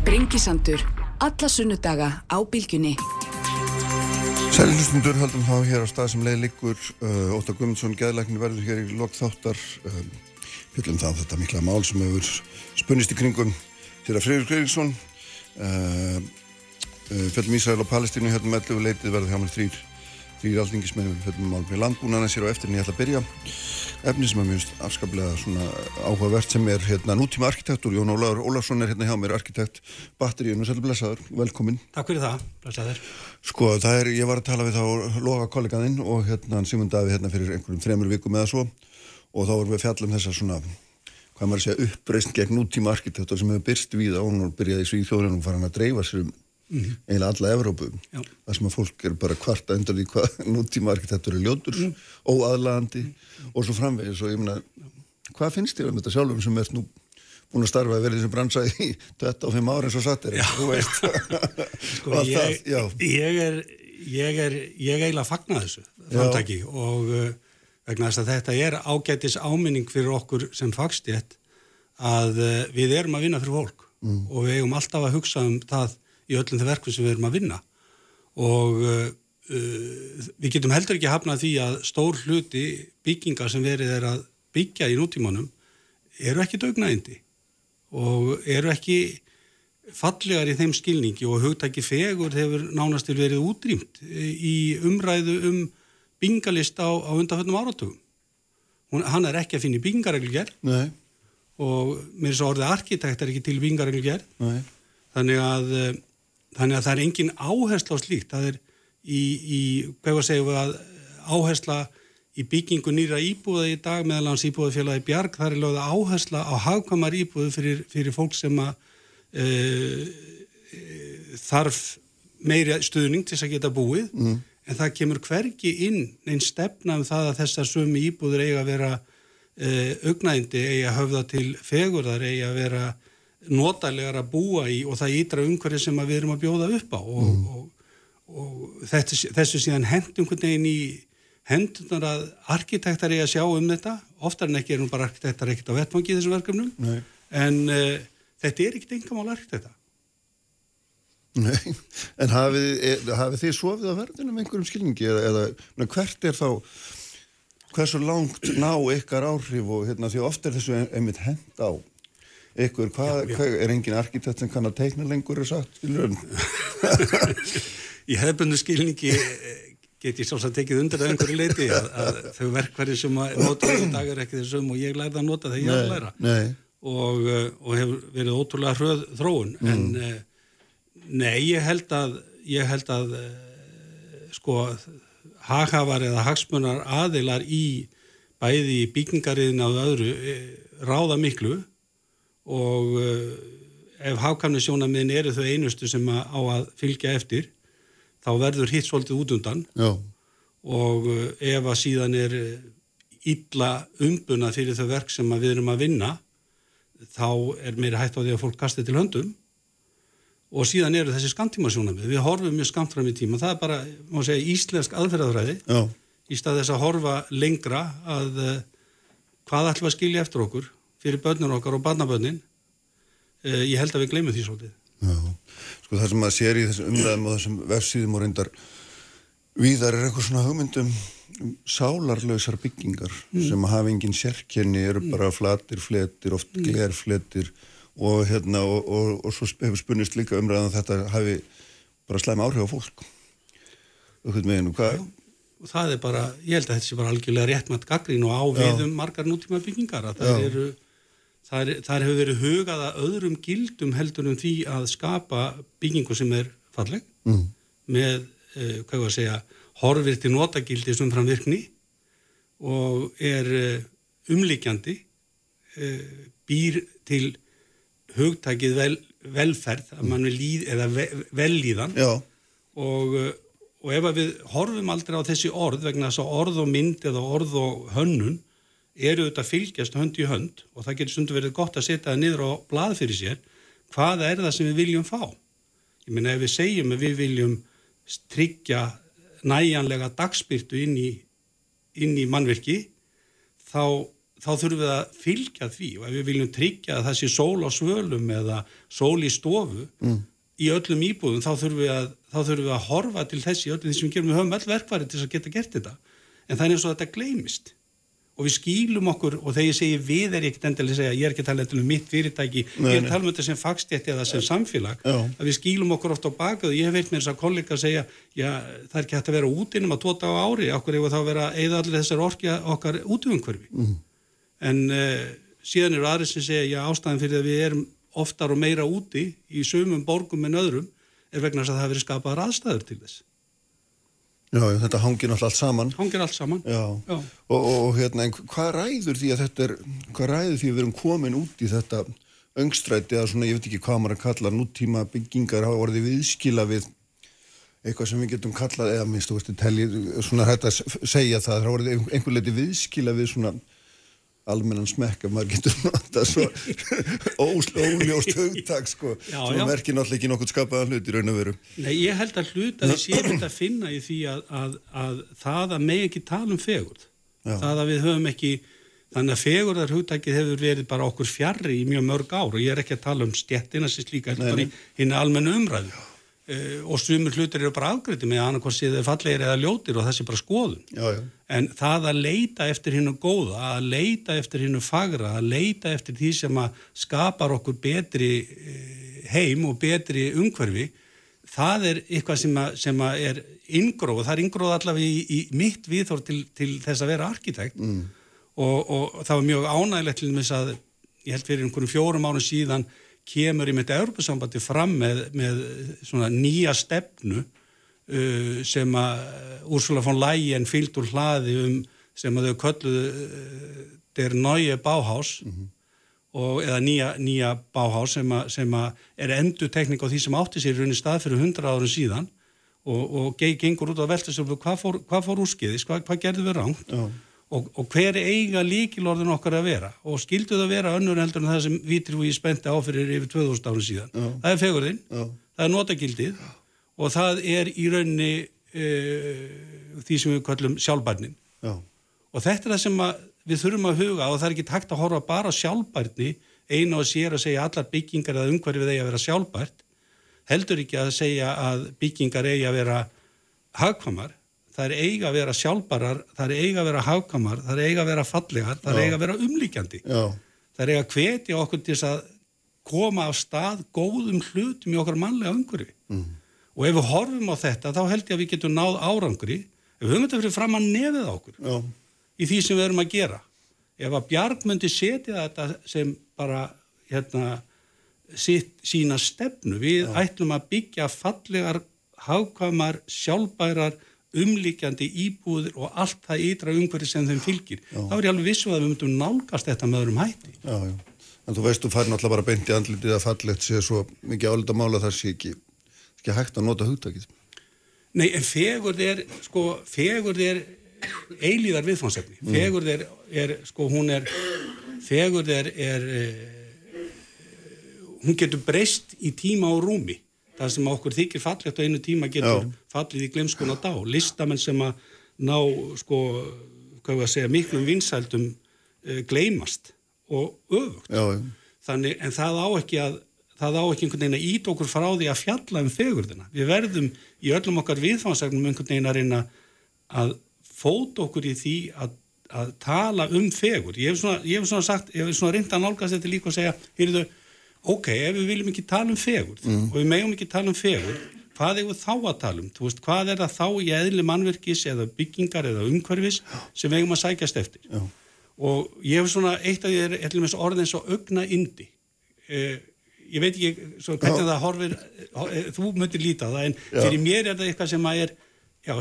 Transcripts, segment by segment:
Sprengisandur. Alla sunnudaga á bylgjunni. Sælilustundur haldum þá hér á stað sem leið liggur uh, Óttar Guðmundsson, geðlæknir verður hér í lok þáttar uh, Fjöldum það þetta mikla mál sem hefur spunnist í kringum Þeirra Freyður Greiríksson uh, uh, Fjöldum Ísrael og Palestínu hérna með 11 leitið verður hjá mér þrýr þrýr aldingismennum fjöldum mál með landbúnaðan sér á eftir en ég ætla að byrja. Efni sem er mjög afskaplega svona áhugavert sem er hérna nútíma arkitektur. Jón Ólaður Ólarsson er hérna hjá mér arkitekt batteríun og sælu blessaður, velkomin Takk fyrir það, blessaður. Sko það er, ég var að tala við þá loga kollegaðinn og hérna Sigmund Davi hérna fyrir einhverjum þremur vikum eða svo. Og þá vorum við fjallum þessa svona hvað maður segja uppreist gegn nútíma arkitektur sem hefur byrst við á í mm -hmm. eiginlega alla Evrópu Já. það sem að fólk er bara kvarta undan í hvað nútíma arkitektur er ljótur mm. óaðlandi og svo framvegis. Og ég meina, hvað finnst þér um þetta sjálfum sem er nú búin að starfa að vera þessi bransa í 25 ára eins og satt er, þú veist. Sko, ég, ég er ég er, ég eiginlega fagna þessu framtaki og uh, vegna þess að þetta er ágætis áminning fyrir okkur sem fagstjætt að uh, við erum að vinna fyrir fólk og við eigum alltaf að hugsa um það í öllum þeir verkum sem við erum að vinna. Og uh, við getum heldur ekki hafnað því að stór hluti byggingar sem verið er að byggja í nútímanum eru ekki dögnægindi og eru ekki fallegar í þeim skilningi og hugtæki fegur hefur nánastil verið útrýmt í umræðu um bingalist á, á undanföldum áratugum. Hún, hann er ekki að finna í bingareglugjær Nei, og mér er svo orðið arkitekt er ekki til bingareglugjær nei, þannig að, eh, þannig að það er engin áhersla á slíkt. Það er í, í hvað segja við að áhersla í byggingu nýra íbúða í dag meðal hans íbúðafélagi Bjarg, það er lögða áhersla á hagkvæmar íbúðu fyrir, fyrir fólk sem að e, e, þarf meiri stuðning til að geta búið mm. en það kemur hvergi inn einn stefna um það að þessar sömu íbúður eiga að vera e, augnændi, eiga að höfða til fegurðar, eiga að vera notalegar að búa í og það ídra umhverju sem við erum að bjóða upp á og, og, og þetta, þessu síðan hendum einhvern veginn í hendunar að arkitektar eiga að sjá um þetta. Oftar en ekki er nú bara arkitektar ekkert á vettfangi í þessum verkefnum. Nei, en uh, þetta er ekkert engamál arkitekta. Nei. En hafið, er, hafið þið sofið á verðinu með einhverjum skilningi eða, eða hvert er þá hversu langt ná ykkar áhrif og hérna því oft er þessu ein- einmitt hend á ykkur, hvað, Já, já. hvað er engin arkitekt sem kann að teikna lengur sagt, skilur í hefðbundu skilningi eh, get ég sjálfsagt tekið undir að einhverju leiti að, að þau verkværi sem að nota í dag er ekki þessum og ég lærði að nota þegar ég er að læra. nei, og, uh, og hefur verið ótrúlega hröð þróun en uh, nei, ég held að ég held að sko haghafar eða hagsmunar aðilar í bæði í byggingariðin og öðru ráða miklu og uh, ef hagkamni sjónamiðin eru þau einustu sem á að fylgja eftir þá verður hitt svolítið út undan. Já, og uh, ef að síðan er illa umbuna fyrir þau verk sem við erum að vinna þá er meira hægt á því að fólk kasti til höndum. Og síðan eru þessi skamtímasjónamið við horfum mjög skamt fram í tíma. Það er bara, má segja, íslensk aðferðafræði. Já, í stað þess að horfa lengra að uh, hvað ætlum að skilja eftir okkur fyrir börnur okkar og barnabörnin. Uh, ég held að við gleymum því svolítið. Já. Sko það sem maður sér í þessum umræðum og þessum vefsíðum og reyndar víðar er eitthvað svona hugmyndum um sálarlausar byggingar sem hafa engin sérkenni, eru bara flatir, fletir, oft glerfletir og hérna og, og, og svo hefur spunnist líka umræðan þetta hafi bara slæm áhrif á fólk. Auðvitað meginu, hvað og það er bara, ég held að þetta sé bara algjörlega réttmætt gaggrín og á við um margar nútíma byggingar að það Já. eru það, er, það hefur verið hugað að öðrum gildum heldur um því að skapa byggingu sem er falleg. Mm. með, uh, hvað var að segja horfir til notagildi sem framvirkni og er uh, umlíkjandi uh, býr til hugtakið vel, velferð að mann vil líð eða ve, vellíðan. Já, og, uh, og ef við horfum aldrei á þessi orð vegna þess að orð og mynd eða orð og hönnun eru auðvitað að fylgjast hönd í hönd og það getur stundu verið gott að setja það niður á blað fyrir sér. Hvað er það sem við viljum fá? Ég meina ef við segjum að við viljum tryggja næjanlega dagspyrtu inn í, inn í mannvirki þá þá þurfum við að fylgja því. Og ef við viljum tryggja að það sé sól á svölum eða sól í stofu mm. í öllum íbúðum þá þurfum við að, þurfum við að horfa til þessi öllum því sem við gerum. Við höfum öll verkværi til að geta gert þetta. En það er eins og þetta gleymist og við skýlum okkur og þegar ég segi við er ekkert endilega að segja, ég er ekki að tala um mitt fyrirtæki, nei, ég er að tala um þetta sem fagstjætti eða sem samfélag, já. að við skýlum okkur ofta á bakað og ég hef veit mér þess að kollega að segja, já það er ekki hægt að vera útinnum að tóta á ári, okkur hefur þá verið að eða allir þessar orkja okkar útöfumkverfi mm. en uh, síðan eru aðri sem segja, já ástæðan fyrir að við erum oftar og meira úti í sömum borgum en öðrum er vegna að það hefur verið skapað aðstæður til þess Já, þetta hangir náttúrulega allt saman. Hangir allt saman. Já, Já. Og, og hérna, hvað ræður því að þetta er, hvað ræður því að við erum komin út í þetta öngstræti eða svona, ég veit ekki hvað maður að kalla, nútíma byggingar hafa orðið viðskila við eitthvað sem við getum kallað, eða minnst, þú veist, teljið, svona hægt að segja það, það hafa orðið einhver leiti viðskila við svona almennan smekk að maður getur nota svo óljóst hugtak sko, já, sem merkir náttúrulega ekki nokkur skapaðan hlut í raun og veru. Nei, ég held að hlut að ég sé þetta að finna í því að, að, að það að með ekki tala um fegurð, já. það að við höfum ekki, þannig að fegurðar hugtakið hefur verið bara okkur fjarrri í mjög mörg ár og ég er ekki að tala um stjettina sem slíka, þetta er hinn almennu umræðu. Uh, og svumur hlutir eru bara afgriði með annarkvæmst séð þeir fallegir eða ljótir og þessi bara skoðun já, já. en það að leita eftir hinnu góða að leita eftir hinnu fagra að leita eftir því sem að skapar okkur betri uh, heim og betri umhverfi það er eitthvað sem að, sem að er ingróð, það er ingróð allavega í, í mitt viðþór til, til þess að vera arkitekt mm. og, og það var mjög ánægilegt til þess að ég held fyrir einhvern fjórum árum síðan kemur í myndi Europasambandi fram með, með svona nýja stefnu uh, sem að Úrsula von Leyen fylgd úr hlaði um sem að þau kölluðu uh, der neue Bauhaus mm -hmm. og, eða nýja, nýja Bauhaus sem, a, sem a er endur tekník á því sem átti sér í rauninni stað fyrir hundra árum síðan og, og gengur út á veltastöflu hvað fór, hvað fór úrskiðis, hvað, hvað gerði við rangt og, og hver eiga líkilorðin okkar að vera? Og skildu það vera önnur heldur en það sem vitir við spendi áfyrir yfir 2000 árum síðan? Já. það er fegurðinn, það er notagildið Já. og það er í raunni uh, því sem við kallum sjálfbærnin. Og þetta er það sem við þurfum að huga og það er ekki takt að horfa bara sjálfbærni einu og sér að segja allar byggingar eða umhverfið eigi að vera sjálfbært heldur ekki að segja að byggingar eigi að vera hagkvamar það er eiga að vera sjálfbarar, það er eiga að vera hafkamar, það er eiga að vera fallegar, það er eiga að vera umlíkjandi. Já. Það er eiga að hvetja okkur til að koma á stað góðum hlutum í okkar mannlega umhverfi. Mm. Og ef við horfum á þetta, þá held ég að við getum náð árangri, ef við höfum þetta fyrir fram að nefið okkur Já. í því sem við erum að gera. Ef að Bjarg myndi setja þetta sem bara hérna, sitt, sína stefnu, við Já. ætlum að byggja fallegar, hafkamar, sjálfbærar, umlíkjandi íbúðir og allt það ytra umhverfi sem þeim fylgir. Já. Þá er ég alveg vissu um að við myndum nálgast þetta með öðrum hætti. Já, já. En þú veist, þú fær náttúrulega bara beint í andlitið að fallegt sé svo mikið álita mála þar sé ekki, ekki hægt að nota hugtakið. Nei, en fegurð er, sko, fegurð er eilíðar viðfánsefni. Mm. Fegurð er, er, sko, hún er, fegurð er, er, eh, hún getur breyst í tíma og rúmi það sem okkur þykir fallegt á einu tíma getur Já. fallið í glemskun á dá listamenn sem að ná sko, hvað var að segja, miklum vinsældum uh, gleymast og öfugt Já. þannig, en það á ekki að það á ekki einhvern veginn að ít okkur frá því að fjalla um fegurðina. Við verðum í öllum okkar viðfáðsæknum einhvern veginn að reyna að fóta okkur í því að, að tala um fegur. Ég hef svona, ég hef svona sagt, ég hef svona reynda að nálgast þetta líka og segja, heyrðu, ok, ef við viljum ekki tala um fegur mm. og við megum ekki tala um fegur hvað er þá að tala um? Veist, hvað er það þá í eðli mannverkis eða byggingar eða umhverfis sem við megum að sækjast eftir Já. og ég hef svona eitt af því er orðin svo augna indi eh, ég veit ekki svo, hvernig Já. það horfir eh, þú möttir líta það en Já. fyrir mér er það eitthvað sem að, er,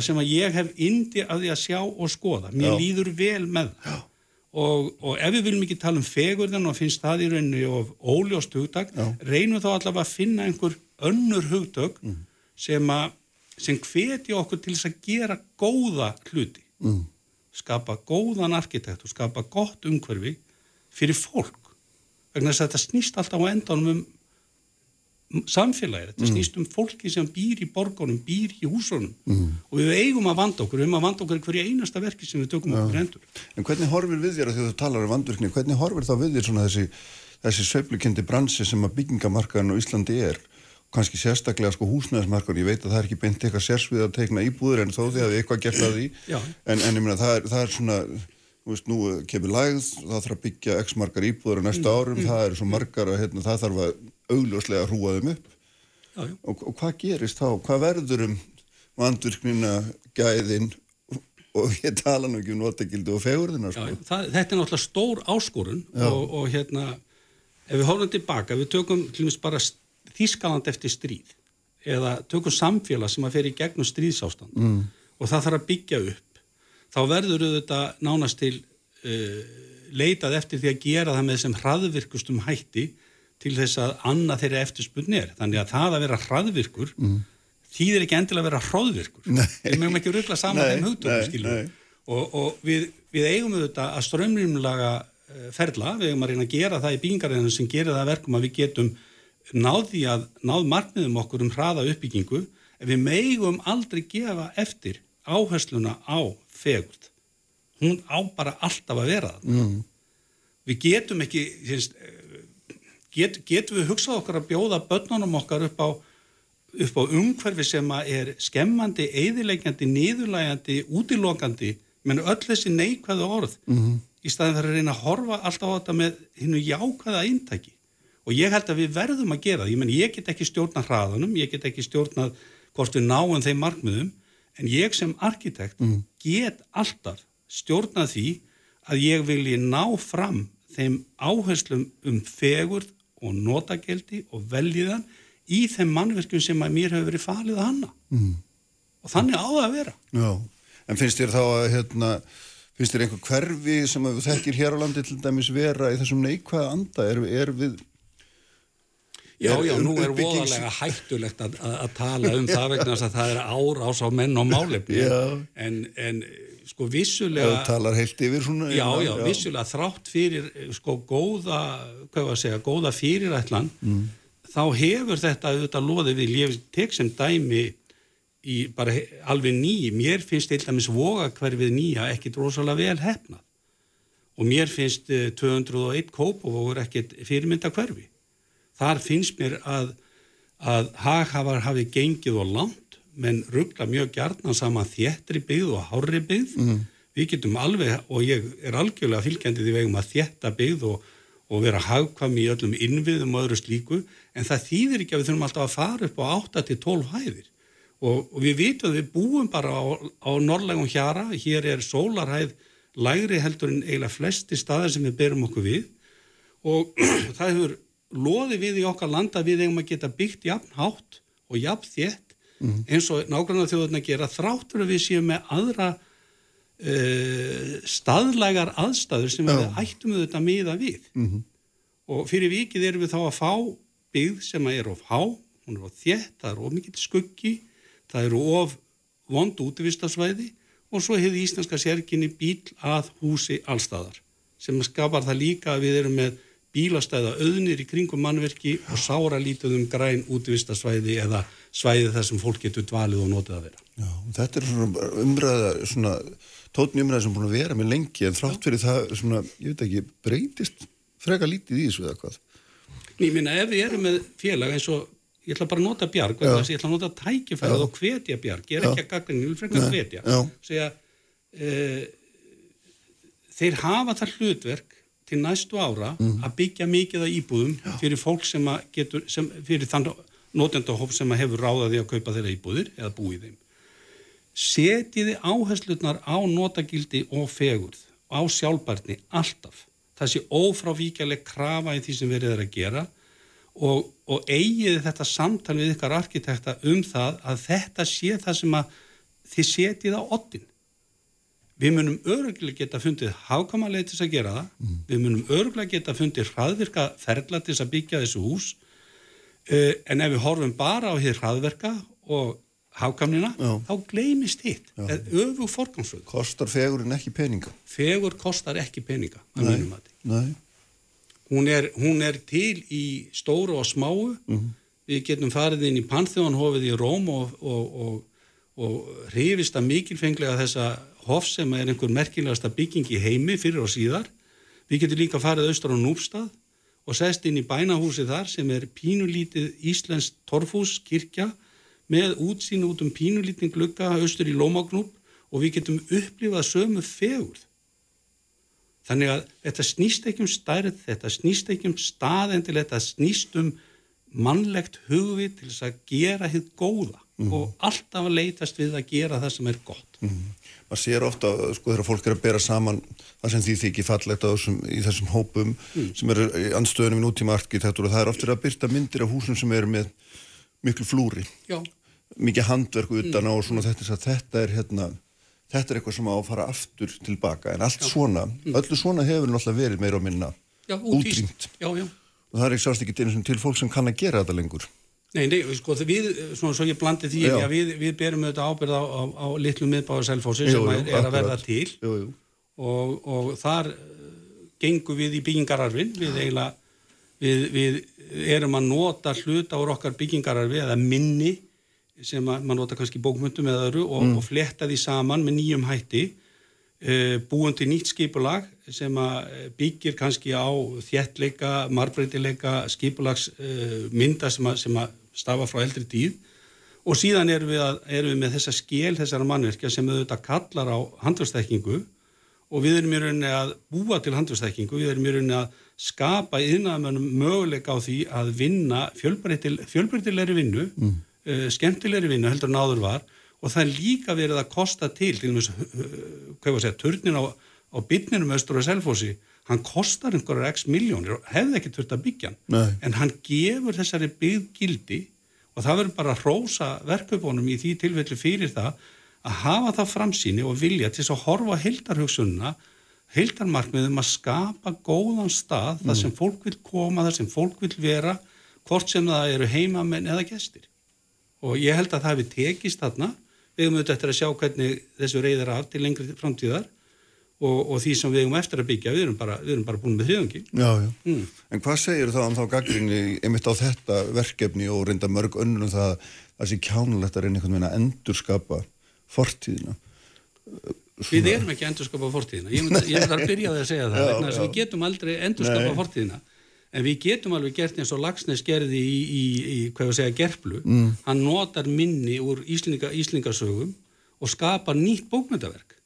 sem að ég hef indi af því að sjá og skoða mér líður vel með það Og, og ef við viljum ekki tala um fegurðan og finnst það í rauninni og óljóst hugtak, Já. reynum þá allavega að finna einhver önnur hugtök mm. sem, sem hveti okkur til þess að gera góða hluti. Mm. Skapa góðan arkitekt og skapa gott umhverfi fyrir fólk. Vegna þess að þetta snýst alltaf á endanum um samfélagið, þetta snýst um fólki sem býr í borgunum, býr í húsunum. Mm. og við eigum að vanda okkur, við eigum að vanda okkur hverja einasta verki sem við tökum okkur hendur. En hvernig horfir við þér að því að þú talar um vandvirkni, hvernig horfir þá við þér svona þessi, þessi sveiflukindi bransi sem að byggingamarkaðin á Íslandi er, kannski sérstaklega sko húsnæðismarkaðin, ég veit að það er ekki beint eitthvað sérsvið að teikna íbúður en þó því að við eitthvað gert að því, en, en meina það er, það er svona veist, nú kemur lægð, það þarf að byggja x margar íbúður á næsta mm, árum, mm, það eru svo margar að hérna, það þarf að augljóslega hrúa þeim upp. Já, já. Og, og hvað gerist þá? Hvað verður um vandvirknina, gæðin og ég tala nú ekki um notegildu og fegurðina, sko? Þetta er náttúrulega stór áskorun og, og hérna, ef við hórum tilbaka, við tökum hlumist bara Þískaland eftir stríð eða tökum samfélag sem að fer í gegnum stríðsástand mm. og það þarf að byggja upp þá verður auðvitað nánast til uh, leitað eftir því að gera það með sem hraðvirkustum hætti til þess að annað þeirra eftirspunni er. Þannig að það að vera hraðvirkur mm. þýðir ekki endilega að vera hraðvirkur. Við mögum ekki ruggla saman þeim skilur. Og, og við, við eigum auðvitað að strömmrýmlaga uh, ferla, við eigum að reyna að gera það í bíngariðinu sem gerir það verkum að við getum náði að náð markmiðum okkur um hraða uppbyggingu en við megum aldrei gefa eftir áhersluna á fegurt hún á bara alltaf að vera það mm. við getum ekki get, getum við hugsað okkar að bjóða börnunum okkar upp á, upp á umhverfi sem er skemmandi, eðilegjandi, niðurlægjandi útilokandi, menn öll þessi neikvæðu orð mm. í staðin þar að reyna að horfa alltaf á þetta með hinnu jákvæða eintæki og ég held að við verðum að gera það, ég menn ég get ekki stjórna hraðanum, ég get ekki stjórna hvort við náum þeim markmiðum en ég sem arkitekt mm. get alltaf stjórnað því að ég vilji ná fram þeim áherslum um fegurð og notageldi og veljiðan í þeim mannverkjum sem að mér hefur verið falið að hanna. Mm. og þannig á það að vera. Já, en finnst þér þá að hérna, finnst þér einhver hverfi sem að þekkir hér á landi til dæmis vera í þessum neikvæða anda, er, er við Já, já, nú er voðalega hættulegt að, að, að tala um það vegna að það er ár ás á menn og málefni. En, en sko vissulega talar heilt yfir svona Já, já, já, vissulega þrátt fyrir sko góða, hvað var að segja, góða fyrirætlan mm. þá hefur þetta auðvitað loðið við. Ég tek sem dæmi í bara alveg ný. Mér finnst til dæmis voga hverfið nýja ekkit rosalega vel hefnað og mér finnst 201 eh, kóp og voru ekkit fyrirmynda hverfi þar finnst mér að, að haghafar hafi gengið og langt menn ruggla mjög gjarnan saman þéttri byggð og hári byggð. Mm. við getum alveg, og ég er algjörlega fylgjandi því vegum að þétta byggð og, og vera hagkvam í öllum innviðum og öðru slíku, en það þýðir ekki að við þurfum alltaf að fara upp á 8-12 hæðir. Og, og við vitum að við búum bara á, á norrlegum hjara, hér er sólarhæð lægri heldur en eiginlega flesti staðar sem við berum okkur við. Og það hefur loði við í okkar landa við eigum að geta byggt jafn hátt og jafn þétt mm. eins og nákvæmlega þjóðurna gera þráttur að við séum með aðra uh, staðlægar aðstæður sem við ættum auðvitað miða við mm -hmm. og fyrir vikið erum við þá að fá byggð sem að er of há, hún er of þétt, það er of mikill skuggi, það eru of vond útvistasvæði og svo hefur íslenska sérginni bíl að húsi allstæðar sem skapar það líka að við erum með bílastæða auðnir í kringum mannverki og sára lítið um græn útvistasvæði eða svæði þar sem fólk getur dvalið og notið að vera. Já, þetta er svona umræða, svona tótni umræða sem búin að vera með lengi en þrátt fyrir það svona, ég veit ekki, breytist freka lítið í þessu eða hvað? Ég minna, ef við erum með félag eins og ég ætla bara að nota bjarg, ég ætla að nota tækifærið og hvetja bjarg, ég er ekki að gagna, ég vil freka að hvetja, segja, e, þeir hafa þar hlutverk til næstu ára mm. að byggja mikið af íbúðum fyrir fólk sem að getur, sem, fyrir þann notendahóp sem hefur ráðaði að kaupa þeirra íbúðir eða búið þeim. Setiði áherslutnar á notagildi og fegurð á sjálfbarni alltaf. Það sé ófrávíkjaleg krafa í því sem verið er að gera og, og eigiði þetta samtal við ykkar arkitekta um það að þetta sé það sem að þið setið á ottin. Við munum öruglega geta fundið hákamalega til þess að gera það, mm. við munum öruglega geta fundið hraðvirka ferla til þess að byggja þessu hús, en ef við horfum bara á hér hraðverka og hákamnina, Já. þá gleymist hitt. Er öfu forgangsröð. Kostar fegurinn ekki peninga? Fegur kostar ekki peninga, því. Hún er, hún er til í stóru og smáu, mm. við getum farið inn í Pantheonhofið í Róm og, og, og, og hrifist að mikilfenglega þessa hof sem er einhver merkilegasta bygging í heimi fyrir og síðar. Við getum líka farið austar á Núbstað og sest inn í bænahúsi þar sem er pínulítið Íslensk torfhús kirkja með útsýn út um pínulítið glugga austur í Lómagnúp og við getum upplifað sömu fegurð. Þannig að þetta snýst ekki um stærð, þetta snýst ekki um stað en til þetta snýst um mannlegt hugvið til þess að gera hitt góða mm. og alltaf að leytast við að gera það sem er gott. Mm. Man sér ofta, sko, þegar fólk er að bera saman það sem því þykir fallegt þessum, í þessum hópum mm. sem eru andstöðunum í nútíma arkitektur og það er ofta að byrta myndir af húsum sem eru með miklu flúri, Já. mikið handverk utan á og svona þetta, þetta er hérna þetta er eitthvað sem á að fara aftur tilbaka en allt já. svona, mm. öllu svona hefur náttúrulega verið meira og minna útrýmt og það er ekki sást ekki til fólk sem kann að gera þetta lengur Nei, nei, sko, við, svona svo ég blandi því að við, við berum auðvitað ábyrð á, á, á litlu miðbáðarselfósi sem jú, jú, er að verða til. Jú, og, og þar uh, gengum við í byggingararfin við eiginlega við, við erum að nota hlut á okkar byggingararfi eða minni sem maður nota kannski bókmyndum eða öru og, mm. og fletta því saman með nýjum hætti uh, búin til nýtt skipulag sem eh, byggir kannski á þjettleika, marbreytileika skipulagsmynda sem, sem að stafa frá eldri tíð. Og síðan erum við, að, erum við með þessa skil þessara mannverkja sem auðvitað kallar á handverkstekkingu og við erum í rauninni að búa til handverkstekkingu, við erum í rauninni að skapa yðnaðamönnum möguleika á því að vinna fjölbreytilegri vinnu mm. uh, skemmtilegri vinnu heldur en áður var. Og það er líka verið að kosta til til og með, hvað var að segja, turnin á, á bytninum östur og selfósi hann kostar einhverjar x miljónir og hefði ekki þurft að byggja hann. En hann gefur þessari byggildi og það verður bara að rósa verkefónum í því tilfelli fyrir það að hafa það framsýni og vilja til þess að horfa heildarhugsunna heildarmarkmiðum að skapa góðan stað mm. þar sem fólk vil koma, þar sem fólk vil vera hvort sem það eru heimamenn eða gestir. Og ég held að það hefði tekist þarna. Við höfum auðvitað eftir að sjá hvernig þessu reyðar af til lengri framtíðar og, og því sem við höfum eftir að byggja við erum bara, við erum bara búin með þriðungi mm. En hvað segir þá um þá gaggrinni einmitt á þetta verkefni og reynda mörg önnum það að það sé kjánulegt að reyna einhvern veginn að endurskapa fortíðina? Svona. Við erum ekki að endurskapa fortíðina. Ég myndi að byrja að segja það já, vegna þess að við getum aldrei endurskapa fortíðina. En við getum alveg gert eins og Lagsnes gerði í, í, í hvað við segja, gerflu mm. hann notar minni úr Íslinga, Íslingasögum og skapar nýtt bókmyndaverk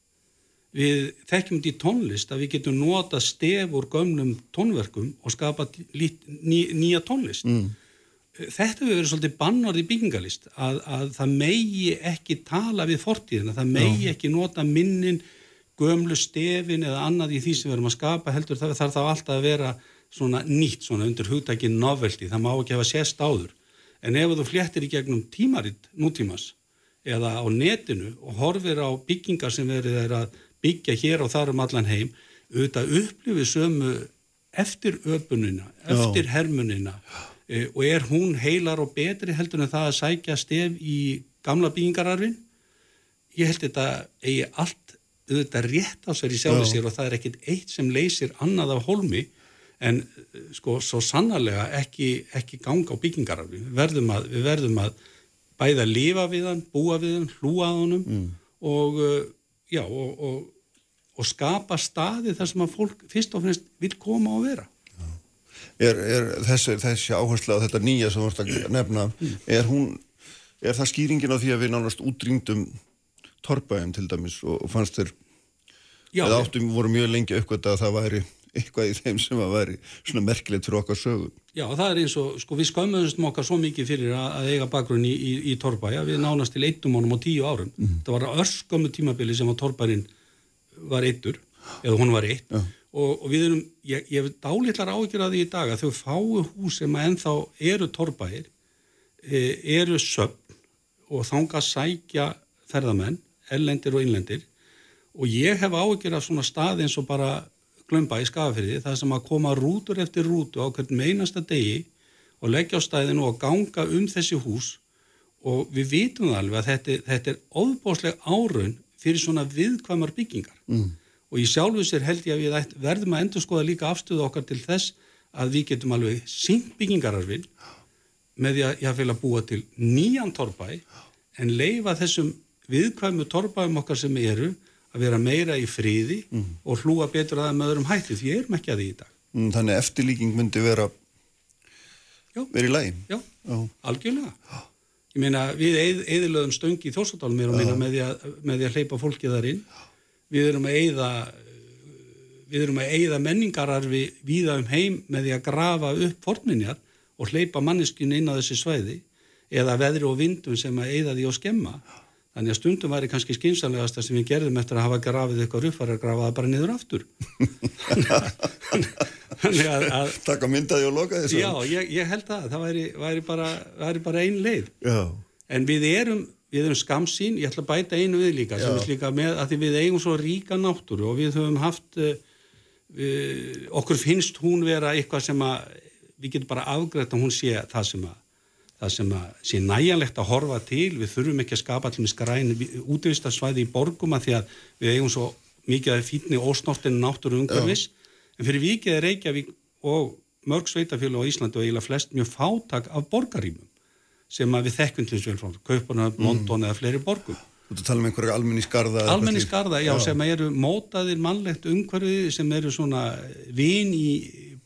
við þekkjum þetta í tónlist að við getum nota stef úr gömnum tónverkum og skapa lít, ný, nýja tónlist. Mm. þetta hefur verið svolítið bannorð í byggingalist að, að það megi ekki tala við fortíðina, það megi ekki nota minnin, gömlu stefin eða annað í því sem við erum að skapa heldur þarf það alltaf að vera svona nýtt, svona undir hugtækinn novelty, það má ekki hafa sést áður. En ef þú fléttir í gegnum tímaritt nútímas eða á netinu og horfir á byggingar sem verið er að byggja hér og þar um allan heim auðvitað upplifið sömu eftir öpunina, eftir Já. hermunina e, og er hún heilar og betri heldur en það að sækja stef í gamla byggingararfin ég held þetta eigi allt auðvitað rétt á sér í sjálfi sér og það er ekkit eitt sem leysir annað af holmi en sko svo sannarlega ekki, ekki ganga á byggingarafli við verðum að, við verðum að bæða lifa við hann, búa við hann, hlúa að honum mm. og uh, já og, og, og skapa staði þar sem að fólk fyrst og fremst vil koma og vera Er, er þessi, þessi áherslu á þetta nýja sem þú vorust að nefna er hún, er það skýringin á því að við nánast útrýndum torpaðum til dæmis og, og fannst þér eða áttum voru mjög lengi aukvitað að það væri eitthvað í þeim sem að veri svona merkilegt fyrir okkar sögum. Já, það er eins og, sko, við skömmuðumstum okkar svo mikið fyrir að, að eiga bakgrunn í, í, í Torbæja, við nánast til eittum honum á tíu árum. Mm. Það var örskömmu tímabili sem að Torbærin var eittur, eða hún var eitt, og, og við erum, ég, ég hef dálitlar ágjör að því í dag að þau fáu hús sem að ennþá eru Torbæir, e, eru söpn og þánga sækja ferðamenn, ellendir og innlendir, og ég hef ágjör af svona stað eins og bara glömba í skafafyrði það sem að koma rútur eftir rútu á hvern meinasta degi og leggja á stæðinu og ganga um þessi hús. Og við vitum alveg að þetta, þetta er ofbásleg áraun fyrir svona viðkvæmar byggingar mm. og í sjálfu sér held ég að við verðum að endur skoða líka afstöðu okkar til þess að við getum alveg sínt byggingararfin með því að ég vil að búa til nýjan torbæ en leifa þessum viðkvæmu torbæum okkar sem eru að vera meira í friði mm. og hlúa betur að það með öðrum hætti því erum ekki að því í dag. Mm, þannig eftirlíking myndi vera verið í lægin? Já, Já, algjörlega. Já. Ég meina við eðilöðum stöngi í þórsadálum með, með, með því að hleypa fólki þar inn. Við erum að eða við erum að eigða menningararfi víða um heim með því að grafa upp fornminjar og hleypa manneskinu inn á þessi svæði eða veðri og vindum sem að eigða því og skemma. Þannig að stundum væri kannski skynsanlegast að sem við gerðum eftir að hafa grafið eitthvað var að grafa það bara niður aftur. Að... að Takk að myndaði og loka þessu. Já, ég, ég held að það væri, væri, bara, væri bara ein leið. Já. En við erum, við erum skamsín, ég ætla að bæta einu við líka, sem er líka með að við eigum svo ríka náttúru og við höfum haft, uh, okkur finnst hún vera eitthvað sem að við getum bara afgrætt að hún sé það sem að það sem að sé næjanlegt að horfa til, við þurfum ekki að skapa allir með skræni útvistarsvæði í borgum að því að við eigum svo mikið að fítni ósnortinu náttúru umhverfis, en fyrir vikið er Reykjavík og mörg sveitafjölu á Íslandi og eiginlega flest mjög fátak af borgarímum sem að við þekkjum til þessu velfram, Kaupana, mm. London mm. eða fleiri borgum. Þú tala um einhverja? Almenni skarða, já, já, sem eru mótaðir mannlegt umhverfi sem eru svona vin í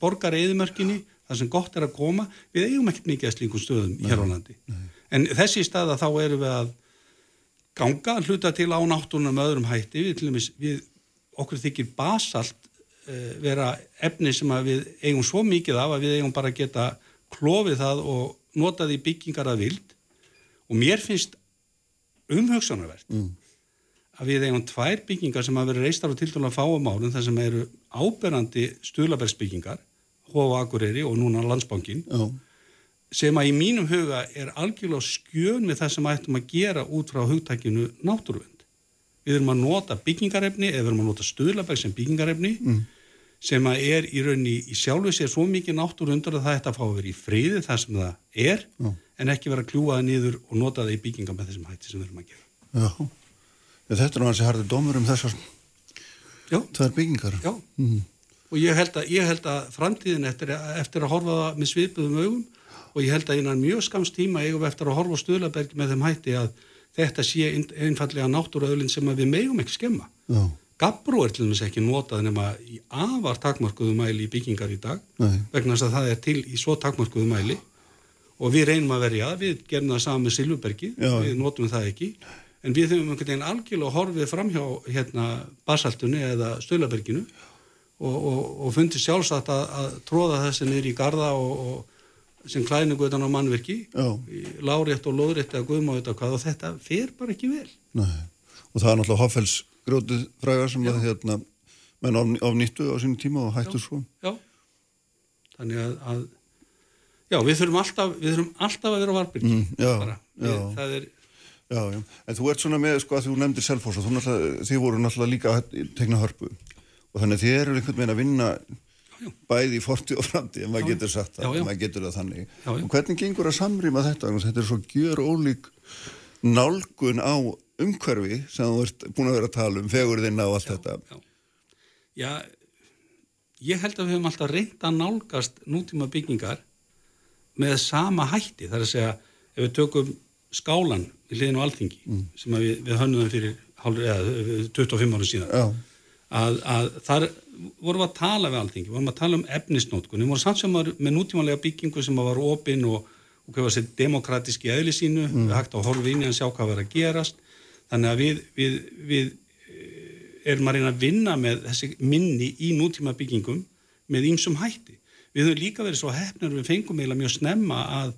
borgareiðumörkinni það sem gott er að koma, við eigum ekkert mikið að slíkum stöðum nei, hér á landi. Nei. En þessi staða þá erum við að ganga, hluta til á náttúrunum öðrum hætti, við til dæmis, við, okkur þykir basalt uh, vera efni sem við eigum svo mikið af að við eigum bara að geta klófið það og notað í byggingar að vild og mér finnst umhugsanarvert mm. að við eigum tvær byggingar sem hafa verið reistar og til dæla fáum álum þar sem eru áberandi stuðlabergsbyggingar Hófa Akureyri og núna Landsbankin Já. sem að í mínum huga er algjörlega skjön með það sem ættum að gera út frá hugtækinu náttúruvend. Við erum að nota byggingarefni eða við erum að nota stuðlaberg sem byggingarefni mm. sem að er í raunni í sjálfu sér svo mikið náttúruvöndur að það ætti að fá að vera í friði það sem það er Já. en ekki vera að kljúa það niður og nota það í bygginga með þessum hætti sem við erum að gera. Já, þetta er náttúrulega harður dómur um þessar byggingar. Já. Mm og ég held að, ég held að framtíðin eftir, eftir að horfa það með svipuðum augum og ég held að einan mjög skamst tíma eigum við eftir að horfa Stöðlaberg með þeim hætti að þetta sé einfallega náttúraöðlinn sem við megum ekki skemma. Já. Gabrú er til dæmis ekki notað nema í afar takmarkuðu mæli í byggingar í dag Nei. vegna þess að það er til í svo takmarkuðu mæli og við reynum að verja, við gerum það saman með Silvubergi, við notum það ekki en við höfum einhvern veginn algjörlega horfið fram hjá hérna, basaltunni eða Stöðlaberginu og, og, og fundi sjálfsagt að, að tróða þessi niður í garda og, og sem klæningu utan á mannverki lárétt og lóðrétt eða guðmáð og þetta fer bara ekki vel. Nei. og það er náttúrulega Hoffelsgrótið frægar sem að hérna menn af, af nýttu á sínum tíma og hættu svo Já, þannig að, að já, við þurfum alltaf við þurfum alltaf að vera á varbyrgi mm, það er Já, já, en þú ert svona með, sko, að þú nefndir selfos og þið voru náttúrulega líka að tegna hörpu og þannig að þið eru einhvern veginn að vinna já, bæði í forti og framti en maður getur sagt það, maður getur það þannig. Og hvernig gengur að samrýma þetta þetta er svo gjör ólík nálgun á umhverfi sem þú ert búin að vera að tala um fegurðinn á allt þetta. Já, ég held að við höfum alltaf reynd að nálgast nútíma byggingar með sama hætti, þar að segja ef við tökum skálan í liðinu alþingi mm. sem við, við hönnum fyrir hálf, eða, 25 ára síðan. Já að, að þar vorum við að tala við alltingi, vorum við að tala um efnisnótkun, við vorum samt sem var með nútímanlega byggingu sem var opinn og, og hvað var þessi demokratíski eðli sínu, mm. við hægt að horfa inn í að sjá hvað var að gerast, þannig að við, við, við eh, erum að reyna að vinna með þessi minni í nútíma byggingum með ýmsum hætti. Við höfum líka verið svo hefnir við fengum eiginlega mjög snemma að,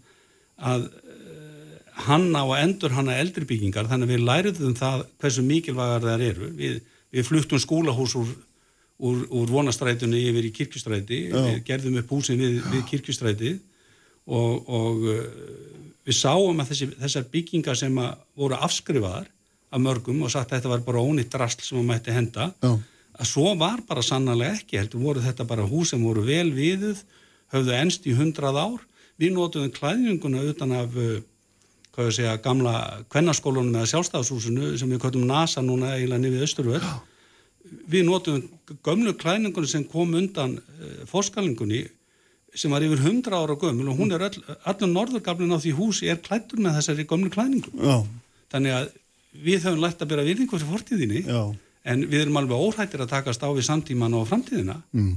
að eh, hanna og endur hanna eldri byggingar, þannig að við læriðum það hversu mikilvægar það eru. Við við fluttum skólahús úr, úr, úr vonastrætunni yfir í kirkustræti við gerðum upp húsin við, við kirkustræti og, og uh, við sáum að þessi, þessar byggingar sem voru afskrifaðar af mörgum og sagt að þetta var bara ónitt drasl sem maður mætti henda Já. að svo var bara sannlega ekki heldur voru þetta bara hús sem voru vel viðuð höfðu ennst í hundrað ár. Við nótuðum klæðninguna utan af uh, hvað ég segja, gamla kvennaskólunum eða sjálfstafshúsinu sem við kvætum NASA núna eiginlega nefið Östurvöld við notum gömlu klæningunum sem kom undan uh, fórskalingunni sem var yfir 100 ára gömul og hún er öll, allur norðurgaflin á því húsi er klættur með þessari gömlu klæningu. Já. Þannig að við höfum lært að byrja virðingu fyrir fortíðinni Já. en við erum alveg óhættir að takast á við samtíman og framtíðina mm.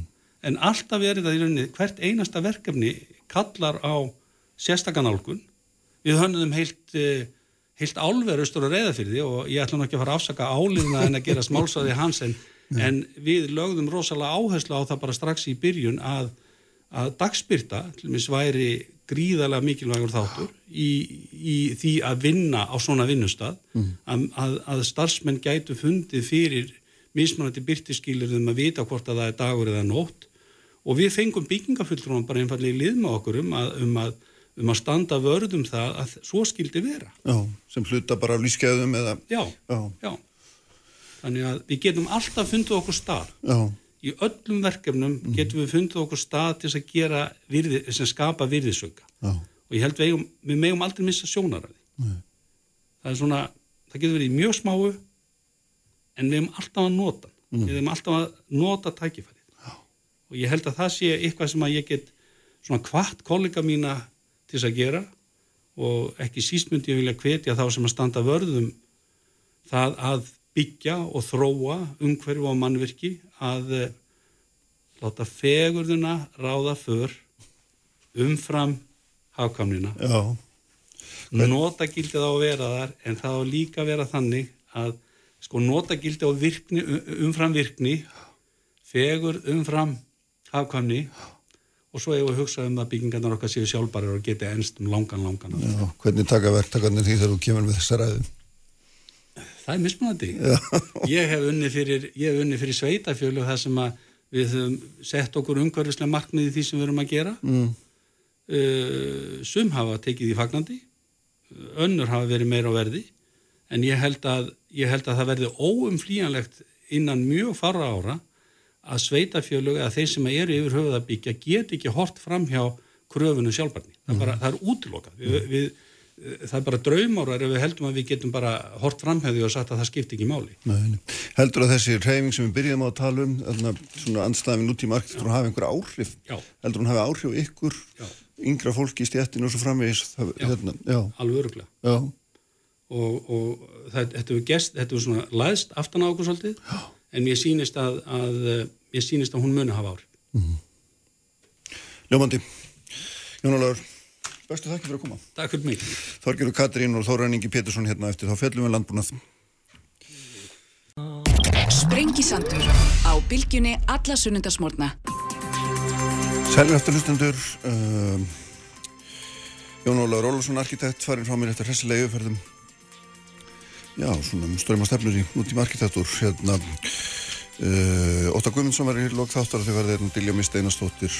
en alltaf verið að í rauninni hvert einasta verkefni kallar á sérstakanálgun. Við höfum heilt, eh, heilt álverustur og reyðafyrði og ég ætla nú ekki að fara að afsaka álíðina en að gera smálsaði hans en, en við lögðum rosalega áherslu á það bara strax í byrjun að að dagspyrta til meins væri gríðarlega mikilvægur þáttur í, í því að vinna á svona vinnustad mm. að, að, að starfsmenn gætu fundið fyrir mismunandi byrtiskýlirðum að vita hvort að það er dagur eða nótt. Og við fengum byggingafulltrúan bara einfallega í lið með okkur um að, um að um að standa vörðum það að svo skildi vera. Já, sem hluta bara af lífskeiðum eða... Já, já, já. Þannig að við getum alltaf fundið okkur stað. Já í öllum verkefnum mm. getum við fundið okkur stað til að gera virði, sem skapa virðisöka og ég held við, eigum, við megum aldrei missa sjónar af því Nei. það er svona, það getur verið mjög smáu en við hefum alltaf að nota mm. við hefum alltaf að nota tækifærið Já. og ég held að það sé eitthvað sem að ég get svona hvart kollega mína til þess að gera og ekki síst myndi ég vilja hvetja þá sem að standa vörðum það að byggja og þróa umhverfu á mannverki að uh, láta fegurðuna ráða för umfram hafkamnina. Já. Notagildið á að vera þar en það á líka að vera þannig að sko notagildið á virkni, umfram virkni, fegur umfram hafkamni og svo hefur við hugsað um að byggingarnar okkar séu sjálfbærar og geti ennst um langan, langan. Já, hvernig taka verktakarnir því þegar þú kemur með þessa ræðum? Það er mismunandi. Ég hef unni fyrir, fyrir sveitafjölu þar sem að við höfum sett okkur umhverfislega markmiði því sem við erum að gera. Mm. Uh, sum hafa tekið í fagnandi, önnur hafa verið meira á verði, en ég held að, ég held að það verði óumflíjanlegt innan mjög fara ára að sveitafjölu eða þeir sem eru yfir höfuð að byggja get ekki hort fram hjá kröfunum sjálfbarni. Það, bara, það er útilokað. Við, við það er bara draumárar ef við heldum að við getum bara hort framhefði og sagt að það skipti ekki máli. Nei, heldur að þessi reyfing sem við byrjum á að tala um, svona anstæðum nútíma arkitekt, hún hafi einhver áhrif, já. heldur hún hafi áhrif ykkur, já. yngra fólki í stjættinu og svo framvegis. Já, hérna, alveg öruglega. Og, og það, þetta hefur gest, þetta hefur svona læðst aftan á okkur svolítið, en ég sýnist að, að, ég sýnist að hún muni hafa áhrif. Mm -hmm. Ljómandi, Jónulegur, Bestu þakki fyrir að koma. Takk fyrir mig. Þorgjörður Katrín og Þóraningi Pétursson hérna eftir þá fellum við landbúnað. Sprengisandur á bylgjunni alla sunnundasmórna. Sælum eftir hlustendur. Uh, Jón Ólaður Ólarsson, arkitekt, farin frá mér eftir hressilegu ferðum. Já, svona ströym á stefnur í nútíma arkitektur. Hérna, uh, Óta Guðmundsson var í lók þáttar þegar það er Dilja Mist Einarstóttir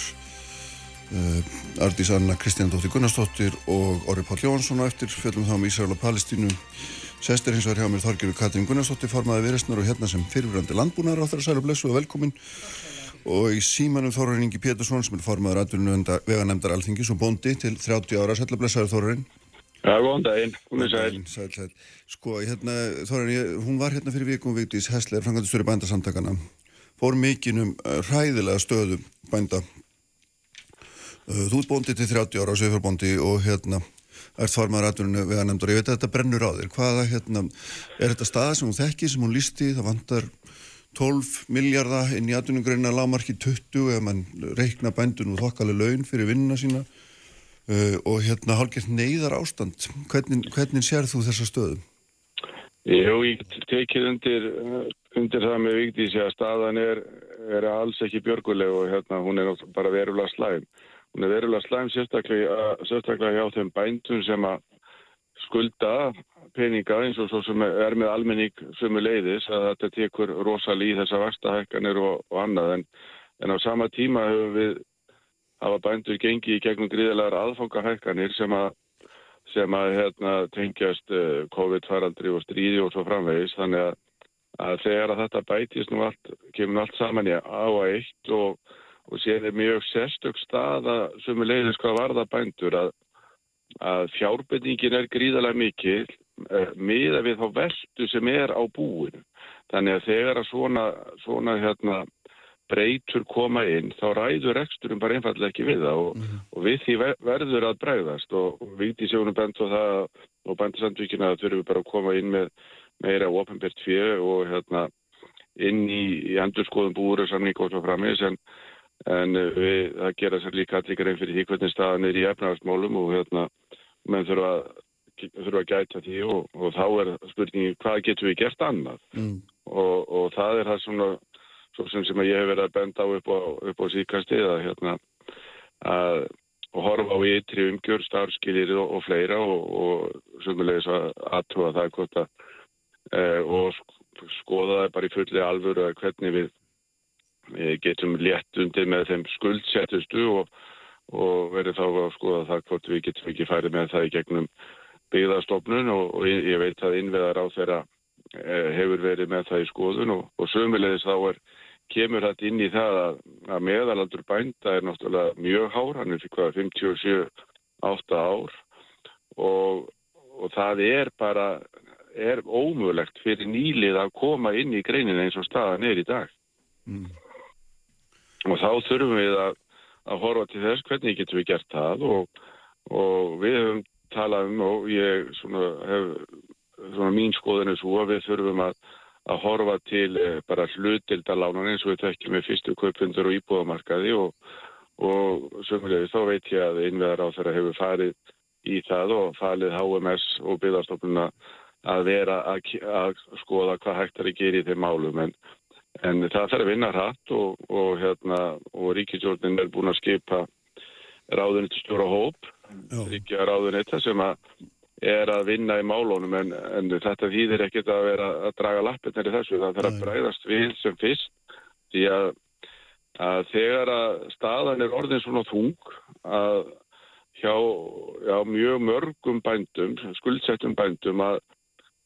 Uh, Ardís Anna Kristján-Dóttir Gunnarsdóttir og Orri Páll Jónsson á eftir. Fjöldum þá um Ísrael og Palestínu. Sestir hins vegar hjá mér Þorgjörður Katrín Gunnarsdóttir formaði viðrestnar og hérna sem fyrirvrandi landbúnar á að sælu blessu og velkomin. Og í símanum Þorður Ingi Pétursson sem er formaður aðvunnu veganemdar alþingis og bóndi til 30 ára. Sælu blessaður Þorðurinn Já, góðan daginn, hún er sæl. Sæl, sæl. Sko, hérna, Þorðurinn, hún var hérna fyrir vikum Vigdís Hessler, frangatistur í bændasamtakana fór mikinn um uh, hræðilega stöðu bænda Uh, þú ert bóndi til 30 ára á Söfjörbondi og hérna ert farmaður aðvunni við að nefnda og ég veit að þetta brennur á þér. Hvaða hérna, er þetta staða sem hún þekki, sem hún lísti, það vantar 12 miljardar inn í aðvunningreinna lámarki 20 ef mann reikna bændun og þokkali laun fyrir vinnuna sína uh, og hérna hálfgett neyðar ástand. Hvernig, hvernig sér þú þessa stöðu? Jú, ég tekið undir, undir það með viktísi að staðan er, er alls ekki björguleg og hérna hún er bara verulega slæm. Hún er verulega slæm sérstaklega, sérstaklega hjá þeim bændum sem að skulda peninga eins og svo sem er með almenning sömu leiðis að þetta tekur rosalega í þessa vastahækkanir og, og annað en, en á sama tíma hefur við hafa bændur gengið í gegnum gríðilegar aðfangahækkanir sem að, sem að hérna, tengjast uh, COVID-faraldri og stríði og svo framvegis þannig að, að þegar að þetta bætist nú allt, kemur allt saman í á að eitt og og séð er mjög sérstök staða sem er leiðis hvað varða bændur að, að fjárbendingin er gríðalega mikil eh, miða við þá veldu sem er á búinu. Þannig að þegar að svona, svona hérna, breytur koma inn, þá ræður eksturum bara einfallega ekki við það og, Mhm. og við því ver- verður að bregðast og, við í sjónum bent og það og bændisandvíkina að þurfum við bara að koma inn með meira ofinbært fjö og hérna inn í, í endurskoðum búur og samning og svo framis en, en við, það gera sér líka allir grein fyrir því hvernig staðan er í efnahagsmálum og hérna menn þurfa, þurfa að gæta því og, og þá er spurningi hvað getum við gert annað Mm. og, og það er það svona svo sem, sem ég hef verið að benda á upp á, á síkastið að hérna að horfa á ytri umgjör, starfskilir og, og fleira og, og sumulegis að aðtúa það hvort að e, og sk- skoða það bara í fulli alvöru að hvernig við e, getum létt undir með þeim skuldsettustu og, og verið þá að skoða það hvort við getum ekki færið með það í gegnum byggðarstofnun og, ég veit að innveðar á þeirra e, hefur verið með það í skoðun og, og sumulegis þá er kemur þetta inn í það að, að meðalaldur bænda er náttúrulega mjög hár, hann er fyrir hvað 57-8 ár og, og það er bara er ómögulegt fyrir nýlið að koma inn í greinin eins og staðan er í dag Mm. og þá þurfum við að, að horfa til þess hvernig getum við gert það og, og við höfum talað um og ég svona hef svona mín skoðin er svo að við þurfum að að horfa til eh, bara hluttildalánan eins og við þekkjum með fyrstu kaupundur og íbúðamarkaði og, og sömulegis þá veit ég að innveðar á þeirra hefur farið í það og falið HMS og byggðarstofnuna að vera að, að skoða hvað hægt er að gera í þeim málum. En, en það þarf að vinna hratt og, og, hérna, og ríkisjórnin er búin að skipa ráðunni til stjóra hóp ríkja ráðunetta sem að er að vinna í málunum en, en þetta þýðir ekkert að vera að draga lappirnar í þessu. Það þarf að bræðast við sem fyrst því að, að þegar að staðan er orðin svona þung að hjá já, mjög mörgum bændum, skuldsettum bændum að,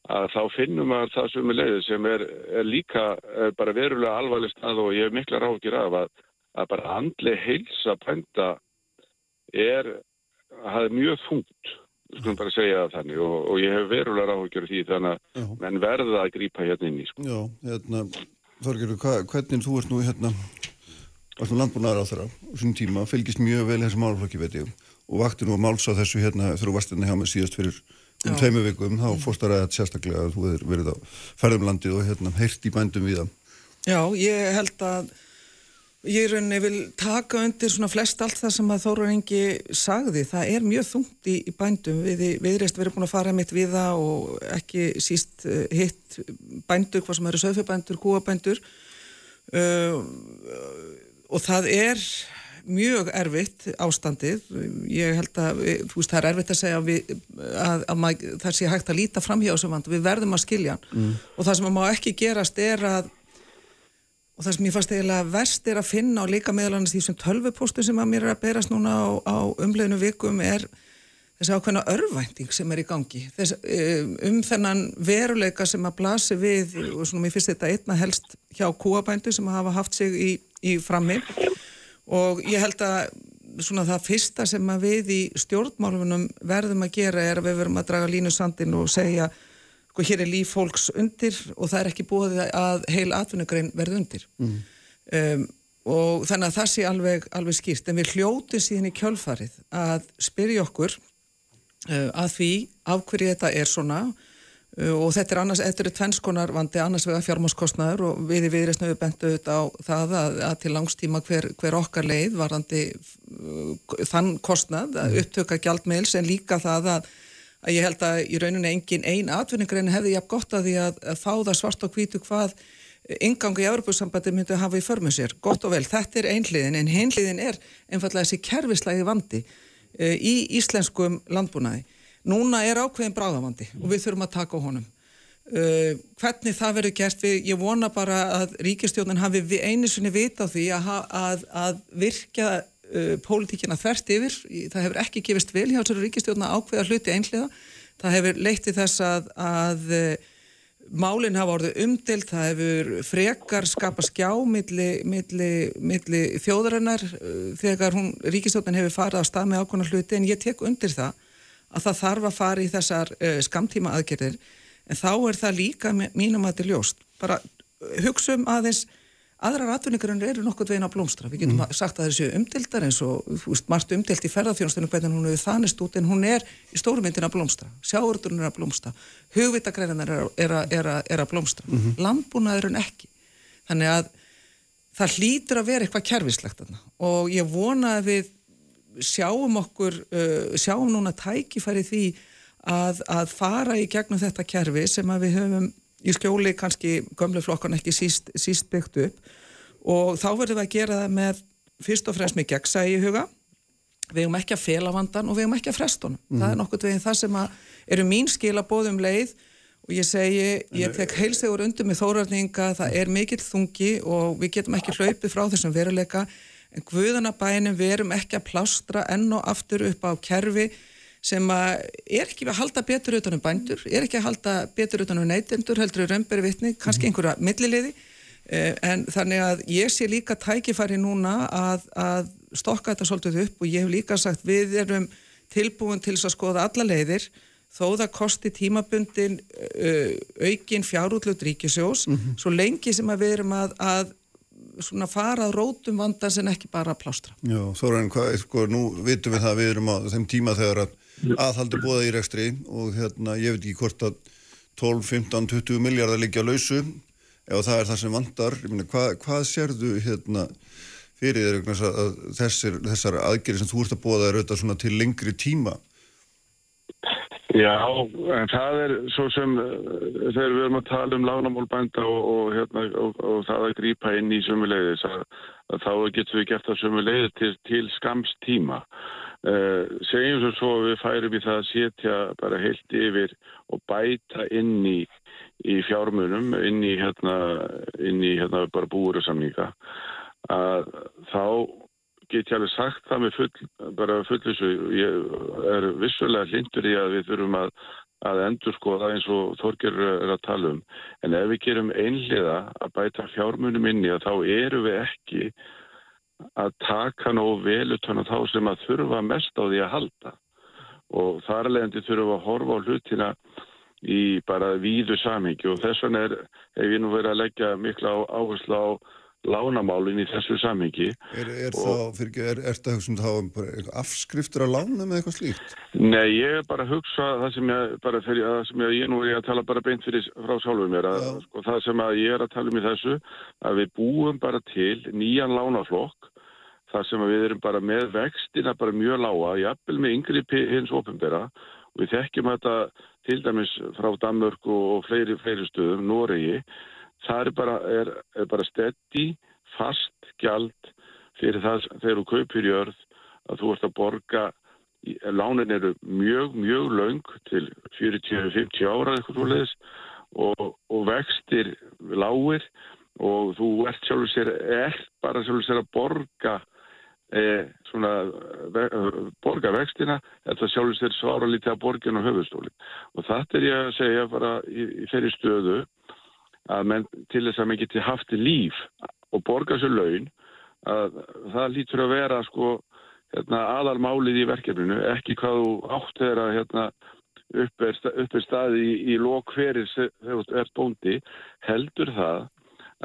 að þá finnum maður það sem er leiðið sem er, er líka er bara verulega alvarleg stað og ég hef mikla rákir af að, að bara andli heilsa bænda er, er mjög þungt skulum bara segja það þannig og, og ég hef verulega ráhugjör því þannig að menn verða að grípa hérna inn í sko. Já, hérna, hva, hvernig þú ert nú hérna, varst nú landbúnaðar á þeirra á þessum tíma, fylgist mjög vel þessi málflokki, veit ég, og vakti nú að máls á þessu hérna, þú varst hérna hjá mig síðast fyrir um tveimu vikum, þá fórst að ræða sérstaklega að þú hefur verið á ferðum landið og hérna, heyrt í bændum við það. Já, ég held að ég rauninni vil taka undir svona flest allt það sem að Þóruður Ingi sagði. Það er mjög þungt í, í bændum. Við, viðreist verið búin að fara mitt við það og ekki síst uh, hitt bændur, hvað sem eru söðfjörbændur, kúabændur uh, og það er mjög erfitt ástandið. Ég held að, við- þú veist, það er erfitt að segja að, við, að, að mað, það sé hægt að líta fram hjá þessum vand. Við verðum að skilja mm. og það sem að má ekki gerast er að og það sem ég fannst eiginlega verst er að finna og líka meðal annars því sem tölvupóstu sem að mér er að berast núna á, á umleginu vikum er þessi ákveðna örvænting sem er í gangi. Þess, um, um þennan veruleika sem að blasi við og svona mér finnst þetta einna helst hjá kúabændu sem hafa haft sig í, í frammi. Og ég held að svona það fyrsta sem að við í stjórnmálunum verðum að gera er að við verðum að draga línu sandin og segja sko hér er líf fólks undir og það er ekki búið að heil atvinnugrein verði undir. Um, og þannig að það sé alveg, alveg skýrt. En við hljótu síðan í kjölfarið að spyrja okkur uh, að því af hverju þetta er svona uh, og þetta er annars, þetta eru tvennskonar vandi annars vega fjármáskostnaður og við í viðreysnu við bentu þetta á það að, að til langstíma hver, hver okkar leið varandi uh, þann kostnað að upptöka gjaldmeils en líka það að að ég held að í rauninni engin ein atvinningrein hefði jafn gott að því að, að fá það svart og hvítu hvað ingangu í Európusambandi myndi að hafa í förmum sér. Gott og vel, þetta er einhliðin en hinhliðin er einfallega þessi kerfislægi vandi uh, í íslenskum landbúnaði. Núna er ákveðin bráðavandi og við þurfum að taka á honum. Uh, hvernig það verður gert við, ég vona bara að ríkistjóðan hafi einu sinni vita því að, að, að virkja uh, pólitíkina þvert yfir, Í- það hefur ekki gefist vel hjá þessari ríkistjóðan að ákveða hluti einhliða, það hefur leitt til þess að, að uh, málinn hafa orðið umdilt, það hefur frekar skapa skjá milli, milli, milli þjóðarinnar uh, þegar hún, ríkistjóðan hefur farið á stað með ákveðna hluti. En ég tek undir það að það þarf að fara í þessar uh, skamtíma aðgerðir en þá er það líka mínum að þetta er ljóst. Bara hugsa um aðeins aðrar atvinningarinn eru nokkuð veginn að blómstra. Við getum mm. sagt að þessi umdildar eins og veist, margt umdild í ferðarþjónastunum hvernig hún hefur þanist út en hún er í stórumyndin að blómstra. Sjáurðurinn er að blómstra. Hugvitagreinar er, er, er, er að blómstra. Mm -hmm. landbúnaðurinn ekki. Þannig að það hlýtur að vera eitthvað kerfislegt og ég vona að við sjáum okkur uh, sjáum núna tækifæri því að, að fara í gegnum þetta kerfi sem að við höfum í skjóli kannski gömleflokkan ekki síst, síst byggt upp. Og þá verðum við að gera það með fyrst og fremst með gegsa í huga. Við hefum ekki að fela vandan og við hefum ekki að frestunum mm. það er nokkur veginn það sem eru mín skil að bóðum leið. Og ég segi, ég tek heilsegur undir með þórarninga, það er mikill þungi og við getum ekki hlaupið frá þessum veruleika. En guðanabænum við erum ekki að plástra enn og aftur upp á kerfi sem er ekki að halda betur utanum bændur, er ekki að halda betur utanum neytendur, heldur römberi vitni, kannski mhm. einhverja milliliði eh, en þannig að ég sé líka tækifæri núna að, að stokka þetta svolítið upp og ég hef líka sagt við erum tilbúin til að skoða alla leiðir þó það kosti tímabundin uh, aukin fjárútlut ríkisjós mm -hmm. svo lengi sem að við erum að, að fara rótum vanda sem ekki bara plástra. Já, Þóran, sko, nú vitum við það við erum á þeim tíma þegar að aðhaldi búða í rekstri og hérna, ég veit ekki hvort að 12, 15, 20 miljardar liggja lausu. Ef það er það sem vandar myna, hvað, hvað sérðu hérna, fyrir þér að þessir, þessar aðgerið sem þú ert að búða er auðvitað til lengri tíma? Já, en það er svo sem eh, þegar við erum að tala um lánamálbænda og, og, hérna, og, og það að grýpa inn í sömulegðis að, að þá getur við gert það sömulegði til, til skamstíma Uh, segjum svo svo við færum í það að setja bara heilt yfir og bæta inn í, í fjármunum, inn í hérna, inn í hérna bara búursamninga að þá get ég alveg sagt það með full, bara fullissu, ég er vissulega hlindur í að við þurfum að, að endur skoða eins og Þorger er að tala um, en ef við gerum einliða að bæta fjármunum inn í að þá eru við ekki að taka nógu vel utan á þá sem að þurfa mest á því að halda og þar leðandi þurfa að horfa á hlutina í bara víðu samhengi og þess vegna er, ef ég nú verið að leggja mikla áherslu á lánamálinn í þessu samhengi. Er, er, og, þá, fyrir, er, er það þá um afskriftur að lána með eitthvað slíkt? Nei, ég er bara að hugsa það sem ég, bara fyrir, það sem ég, ég nú er að tala bara beint fyrir frá sjálfum mér, að, sko, það sem ég er að tala um í þessu, að við búum bara til nýjan lánaflokk þar sem við erum bara með vextina bara mjög lága, jafnvel með yngri hins ofinbera og við þekkjum þetta til dæmis frá Danmörku og fleiri, fleiri stöðum, Noregi, það er bara, er, er bara steddi, fast gjald fyrir það þegar þú kaupir jörð að þú ert að borga, lánin eru mjög, mjög laung til 40-50 ára eitthvað svo leiðis og, og vextir lágir og þú ert sjálfur sér, er bara sjálfur sér að borga e, ve, borga vextina þetta sjálfur sér svara lítið að borgin og höfustóli og þetta er ég að segja bara í, í þeirri stöðu að menn til þess að maður geti haft líf og borga sér laun að það lítur að vera sko hérna, aðalmálið í verkefninu ekki hvað þú átt er að hérna, upp er, upp er staði í, í lók hverir þegar þú ert bóndi heldur það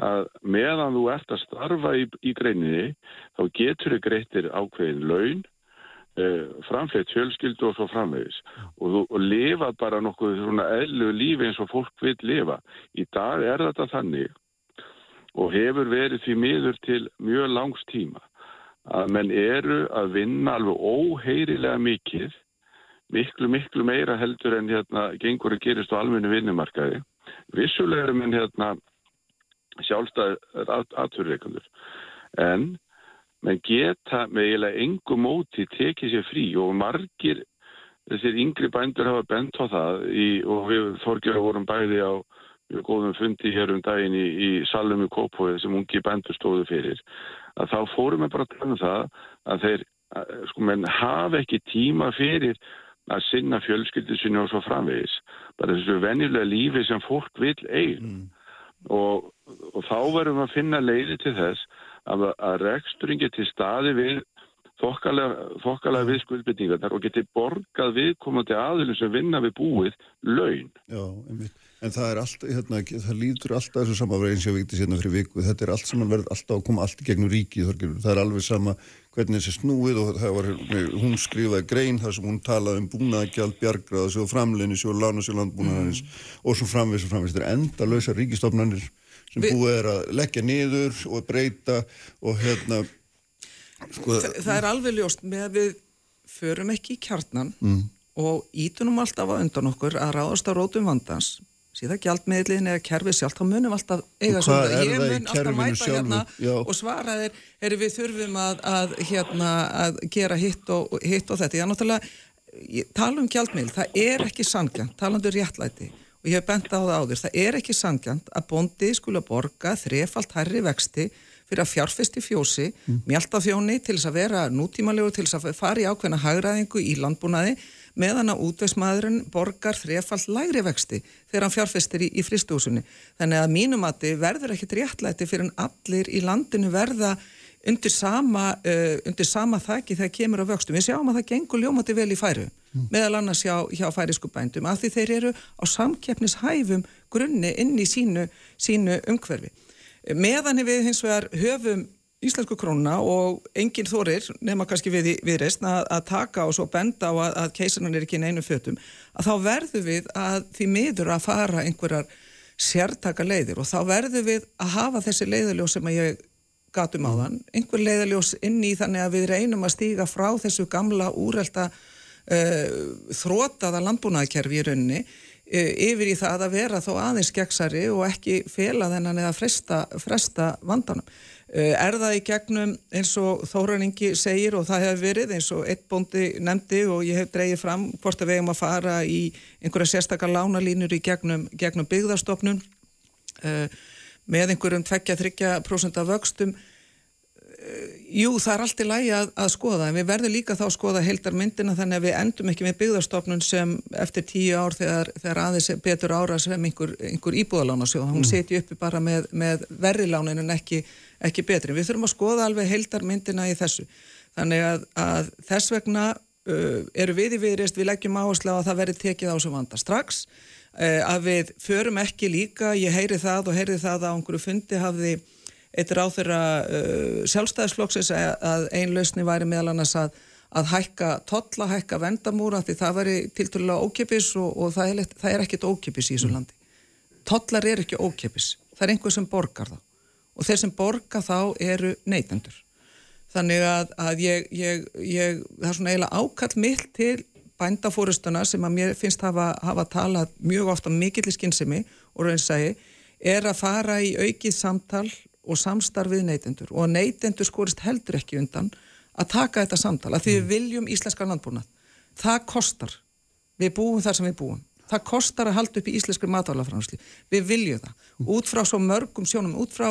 að meðan þú ert að starfa í, í greininni þá getur þau greittir ákveðin laun eh, framfleytt fjölskyldu og svo framvegis og, og lifa bara nokkuð svona eðlu lífi eins og fólk vil lifa. Í dag er þetta þannig og hefur verið því miður til mjög langs tíma að menn eru að vinna alveg óheirilega mikið miklu miklu meira heldur en hérna gengur að gerist á almennu vinnumarkaði. Vissulega eru menn hérna sjálfstæðar aðturreikandur. En menn geta með eiginlega engu móti tekið sér frí og margir þessir yngri bændur hafa bent á það í, og við þorgjara vorum bæði á góðum fundi hér um daginn í, í Salum í Kópóið sem ungi bændur stóðu fyrir að þá fórum við bara að tala um það að þeir sko menn hafa ekki tíma fyrir að sinna fjölskyldu sinni og svo framvegis. Bara þessu venjulega lífi sem fólk vil eigin mm. Og, og þá verðum við að finna leiði til þess að, að reksturinn geti staði við þokkalega við skuldbyttingarnar og geti borgað viðkomandi aðilum sem vinna við búið laun. Já, einmitt. En það er alltaf, hérna, það lítur alltaf þessu samanverð eins og vikti sérna fyrir viku. Þetta er allt sem verður alltaf að koma allt í gegnum ríkið. Það er alveg sama hvernig þessi snúið og það var, hún skrifaði grein þar sem hún talaði um búnaðagjald, bjargraða, svo framleini, svo lána sér landbúnaðarins mm. og svo framvegis og framvegis. Þetta er enda lausa ríkistofnarnir sem Vi... búið er að leggja niður og breyta og hérna... Sko, Þa, það er alveg ljóst með að við förum ekki í kjarnan mm. og ítunum alltaf á undan okkur að ráðast á rótum vandans síðan gjaldmiðlin eða kerfið sjálf, þá munum alltaf eiga svona, ég mun alltaf mæta hérna Já. og svara þeir, er við þurfum að, að, hérna, að gera hitt og, hitt og þetta, ég er náttúrulega tala um gjaldmiðl, það er ekki sangjant talandu um réttlæti og ég hef bent á það áður, það er ekki sangjant að bondi skula borga þrefalt herri vexti fyrir að fjárfesti fjósi, mm. mjöltafjóni til þess að vera nútímalegu, til þess að fara í ákveðna hagraðingu í landbúnaði meðan að útvegsmaðurinn borgar þrefall lægri vexti þegar hann fjárfestir í, í fristúsunni. Þannig að mínum að þið verður ekkit réttlæti fyrir en allir í landinu verða undir sama, uh, undir sama þæki þegar kemur á vöxtum. Við sjáum að það gengur ljómati vel í færu, mm. Meðal annars hjá, hjá færisku bændum, af því þeir eru á samkeppnishæfum grunni inn í sínu, sínu umhverfi. Meðan við hins vegar höfum íslensku krónuna og enginn þorir, nema kannski við, við reysn, að, að taka og svo benda á að, að keisarnan er ekki í neinu fötum, að þá verður við að því miður að fara einhverjar sértaka leiðir og þá verður við að hafa þessi leiðaljós sem að ég gatum á þann, einhver leiðaljós inn í þannig að við reynum að stíga frá þessu gamla úrelta þrótaða landbúnaðkerfi í rauninni uh, yfir í það að vera þó aðeins gegnsari og ekki fela þennan eða fresta, fresta vandanum. Eh, er það í gegnum eins og Þóraningi segir og það hefur verið eins og eitt bóndi nefndi og ég hef dreyið fram hvort að við hefum að fara í einhverja sérstakar lánalínur í gegnum, gegnum byggðarstofnun uh, með einhverjum 2-3% af vöxtum uh, jú það er allt í lægi að, að skoða en við verðum líka þá að skoða heildar myndina þannig að við endum ekki með byggðarstofnun sem eftir tíu ár þegar, þegar aðeins betur ára sem einhver, einhver íbúðalánasjóð, hún mm. seti uppi bara með, með verrilánin en ekki ekki betri. Við þurfum að skoða alveg heildarmyndina í þessu. Þannig að, að þess vegna uh, eru við í viðrist, við leggjum áherslu á að það verði tekið á sem vanda strax, uh, að við förum ekki líka, ég heyri það og heyri það eitt ráð þeirra uh, sjálfstæðisflokksins að einlausni væri meðal annars að, að hækka tolla, hækka vendamúra því það væri tilturlega ókipis og, og það er, það er ekkit ókipis í þessu mm. landi. Tollar er ekki ókipis, það er einhver sem borgar það og þeir sem borga þá eru neytendur. Þannig að, að ég, ég, ég, það er svona eiginlega ákall mill til bændafórustuna sem að mér finnst hafa, hafa talað mjög ofta mikill í skinnsemi og raun segi, er að fara í aukið samtal og samstarfið neytendur. Og neytendur skorist heldur ekki undan að taka þetta samtal, að því við viljum íslenska landbúnað. Það kostar. Við búum þar sem við búum. Það kostar að halda upp í íslenskri matvælafrænsli við viljum það, út frá svo mörgum sjónum, út frá,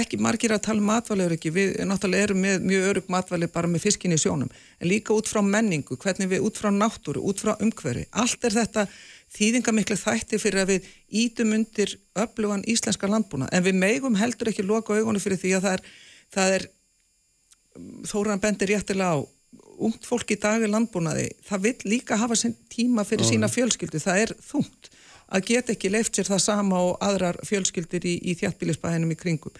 ekki margir að tala um matvælegur ekki, við náttúrulega erum með mjög örug matvæli bara með fiskinni í sjónum en líka út frá menningu, hvernig við út frá náttúru, út frá umhverfi, allt er þetta þýðingamikli þætti fyrir að við ítum undir öflugan íslenska landbúna, en við megum heldur ekki loka augunni fyrir því að það er, það er Þóran bendir réttilega á ungt fólk í dag er landbúnaði, það vil líka hafa tíma fyrir sína fjölskyldu, það er þungt að geta ekki leift sér það sama og aðrar fjölskyldir í, í þjáttbílisbæðinum í kringum.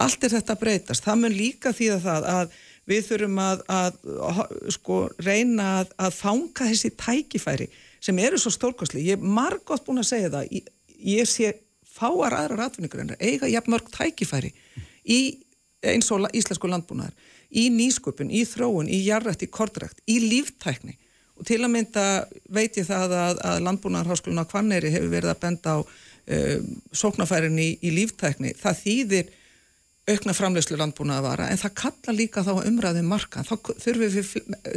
Allt er þetta breytast, það mun líka þýða það að við þurfum að, að, að sko, reyna að, að fanga þessi tækifæri sem eru svo stórkosli. Ég er margótt búin að segja það, ég, ég sé fáar aðrar atvinningur en eiga jafn mörg tækifæri í eins og íslensku landbúnaðar í nýsköpun, í þróun, í jarrætt, í kortrækt, í líftækni og til að mynda veit ég það að, að landbúnaðarháskóluna Kvanneri hefur verið að benda á uh, sóknafærin í, í líftækni. Það þýðir aukna framlegslu landbúna að vara en það kalla líka þá umræðið um marka þá þurfum við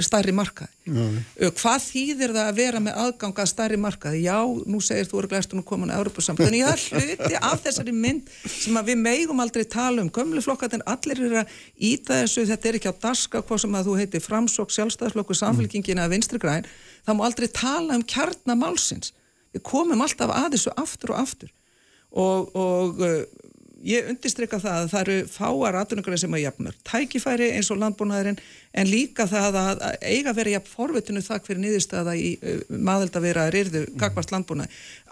stærri markaði. Mm. hvað þýðir það að vera með aðganga að stærri markaði, já, nú segir þú eru glæstunum komin að Európa-samband, en ég har hluti af þessari mynd sem við meigum aldrei tala um, gömleflokkarnir, allir eru að íta þessu, þetta er ekki á daska hvað sem að þú heiti framsók, sjálfstæðsflokku samfélkingina eða vinstri græn, það má aldrei tala um kjarnamálsins, við komum alltaf að þessu aftur og aftur. Og, og ég undistrykka það að það eru fáar atvinnugræði sem er jafnmör. Tækifæri eins og landbúnaðurinn en líka það að eiga verið jafn forvitinu þakk fyrir niðurstaða í uh, maðelda rýrðu gagvast landbúnaði.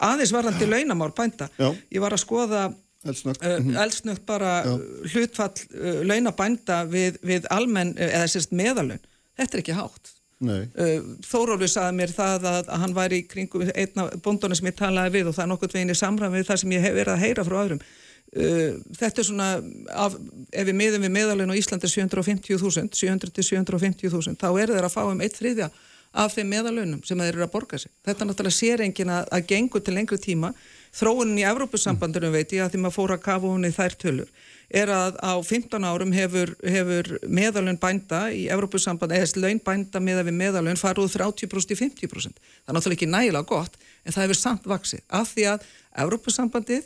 Aðeins varðandi launamál bænda. Já. Ég var að skoða Eldsnögt. uh, eldsnögt bara Já. hlutfall uh, launabænda við, við almenn, uh, eða sérst meðalun. Þetta er ekki hátt. Uh, Þórólfi saði mér það að, að hann væri í kringum einna bóndona sem ég talaði við og það er nokkurt veginn í samræð við það sem ég hef verið að heyra frá öðrum þetta er svona af, ef við miðum við meðalinn á Íslandi 750.000 700 til 750.000 þá er þeir að fá um eitt þriðja af þeim meðalunum sem þeir eru að borga sig. Þetta náttúrulega sér engin að, að gengur til lengri tíma. Þróunin í Evrópussambandunum veit ég að því maður fór að kafa hún í þær tölur er að á 15 árum hefur, hefur meðalun bænda í Evrópussamband, eða laun bænda meða við meðalun farið úr 30% í 50%. Það er náttúrulega ekki nægilega gott en það hefur samt vaksið af því að Evrópussambandið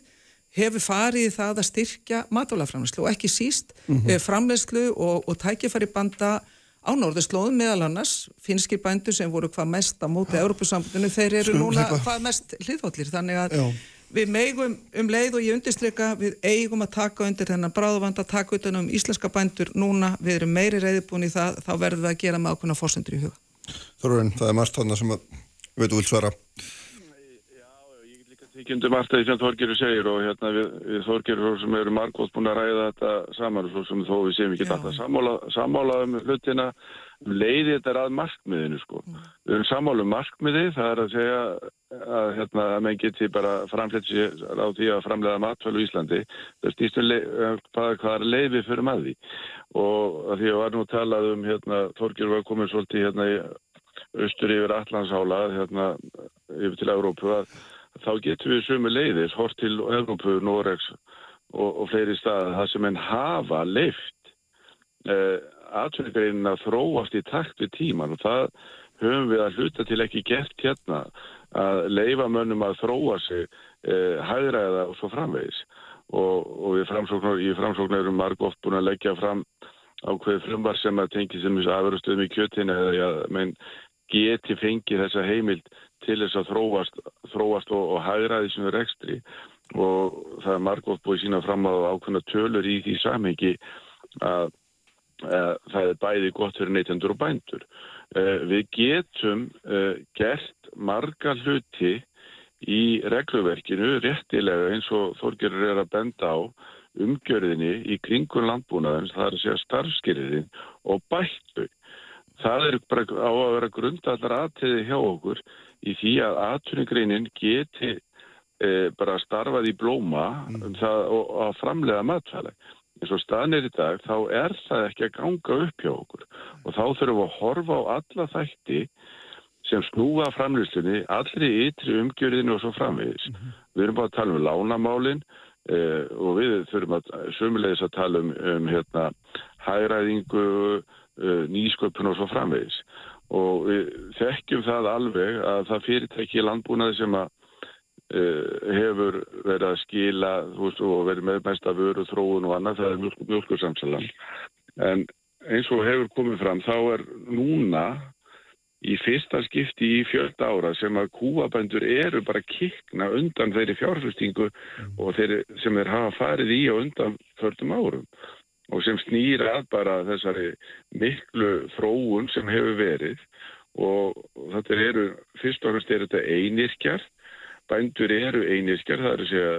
hefur farið í það að styrkja matálaframleyslu og ekki síst mm -hmm. framleyslu og, og tækifæri banda á norðurslóðum meðal annars finskir bændur sem voru hvað mest á móti Evrópussambandinu, þeir eru núna hvað mest hliðvallir, þannig að Já. við meigum um leið og ég undirstryka við eigum að taka undir þennan bráðvand að taka utan um íslenska bændur núna. Við erum meiri reyðbúin í það. Þá verðum við að gera með ákveðna fórsendur í huga. Þorurinn, það er margt þarna sem að þú vilt svara margt að því sem Þorgerur segir og hérna við, við Þorgerur sem eru margótt búin að ræða þetta saman og svo sem þó við séum ekki alltaf sammála, sammála um hlutina leiði þetta að markmiðinu sko. Mm. Við erum sammálu um markmiði, það er að segja að hérna að menn geti bara framleitt sér á því að framleiða matfælu í Íslandi. Það stýstum um hvað, hvað er leiði fyrir því og því að var nú talað um hérna, Þorgjur var komin svolítið hérna austur yfir Allandshála hérna yfir til Európu að þá getum við sömu leiðis hort til Európu, Noregs og, og fleiri staði það sem enn hafa leift eh, aðsverðingarinn að þróast í takt við tíman og það höfum við að hluta til ekki gert hérna að leifa mönnum að þróa sig eh, hæðræða og svo framvegis. Og, og við framsóknar, í framsóknarum marg oft búin að leggja fram ákveð frumvar sem að tengi sem þess aðverðastöðum í kjötinu eða ja, menn geti fengið þessa heimild til þess að þróast, þróast og, og hæðræði sem er ekstri og það er marg oft búin sína fram á ákveðna tölur í því samhengi að Eh, það er bæði gott fyrir neytendur og bændur. Eh, við getum eh, gert marga hluti í regluverkinu réttilega eins og Þorgerur er að benda á umgjörðinni í kringun landbúnaðins, það er að segja starfskeriðin og bættu. Það er bara á að vera grundallar aðtiði hjá okkur í því að aðtuningreinin geti e, bara starfað í blóma mm. um það, og að framlega matfæleg eins og staðnir í dag þá er það ekki að ganga upp hjá okkur og þá þurfum við að horfa á alla þætti sem snúa framlýstunni, allri ytri umgjörðinu og svo framvegis. Mm -hmm. Við erum bara að tala um lánamálinn eh, og við þurfum að sömulegis að tala um, um hérna, hæræðingu, nýsköpun og svo framvegis. Og við þekkjum það alveg að það fyrirtæki landbúnaði sem að Uh, hefur verið að skila veist, og verið með mesta vöru þróun og annað, það er mjölk, mjölkursamsalan en eins og hefur komið fram þá er núna í fyrsta skipti í fjölda ára sem að kúabændur eru bara kikna undan þeirri fjárfestingu mm. og þeirri sem þeir hafa farið í og undan fördum árum og sem snýra að bara þessari miklu þróun sem hefur verið. Og þetta eru, fyrst og fremst er þetta einirkjart bændur eru einirskjar, það er að segja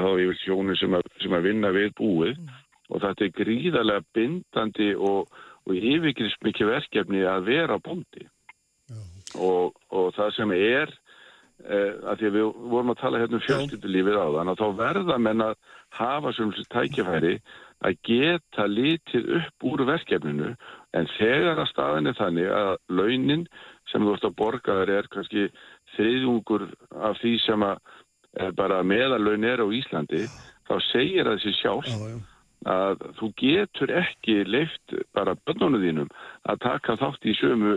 þá yfir sjónu sem, sem að vinna við búið. Mm. og þetta er gríðarlega bindandi og, og yfirgrist mikið verkefni að vera bóndi. Og, og það sem er að því að við vorum að tala hérna um fjölskyldulífið á þann að þá verða menn að hafa sem tækifæri að geta litið upp úr verkefninu en þegar að staðin er þannig að launin sem þú ert að borga þar er kannski þriðjungur af því sem að eh, bara meðalögn er á Íslandi þá segir það sér sjálf að þú getur ekki leift bara bönnunum þínum að taka þátt í sömu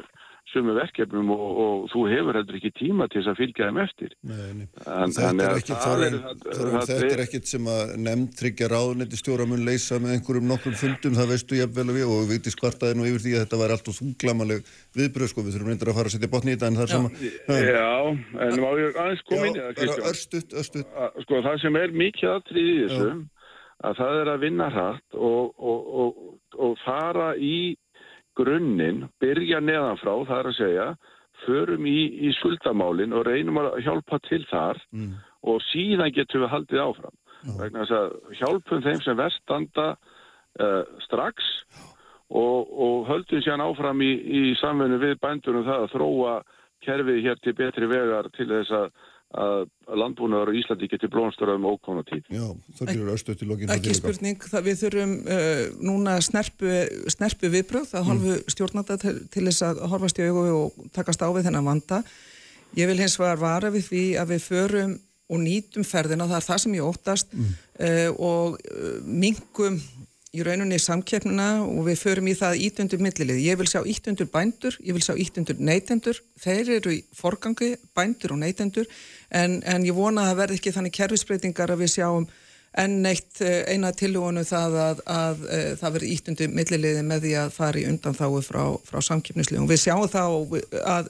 sumu verkefnum og, og þú hefur heldur ekki tíma til þess að fylgja þeim eftir. Nei, nei. En, þetta er ekkit það, það, þetta er ekkit sem að nefnd tryggja ráðnetti stjóra mun leysa með einhverjum nokkrum fundum, það veistu ég vel og við og við veitum skvartaði nú yfir því að þetta var allt og þunglamaleg viðbröð sko, við þurfum reyndir að fara að setja botni í þetta en það er sama Já, en má ég aðeins koma inn í það Örstuðt, örstuðt Sko það sem er mikið aðtrið í þessu að það er að vinna hratt og, og, og, og fara í grunninn, byrja neðanfrá, það er að segja, förum í, í skuldamálinn og reynum að hjálpa til þar mm. og síðan getum við haldið áfram. Mm. Vegna þess að hjálpum þeim sem verstanda uh, strax og, og höldum sér áfram í, í samfunni við bændunum það að þróa kerfið hér til betri vegar til þess að að landbúnaður og Íslandi geti blónsturðað með ókona tíð. Já, það gerur auðstöð til lokinu. Ekki spurning, það við þurfum uh, núna snerpu, snerpu viðbröð að hálfu mm. stjórnanda til, til þess að horfast í augu og takast á við þennan vanda. Ég vil hins vegar vara við því að við förum og nýtum ferðina, það er það sem ég óttast mm. uh, og uh, mingum í rauninni samkeppnina og við förum í það ítundur millilið. Ég vil sjá ítundur bændur, ég vil sjá ítundur neytendur, þeir eru í forgangi, bændur og neytendur en, en ég vona að það verði ekki þannig kerfisbreytingar að við sjáum en neitt eh, eina tilhugunu það að, að, að eh, það verði ítundu milliliði með því að fara í undan þáu frá, frá samkipnislíðum. Við sjáum þá að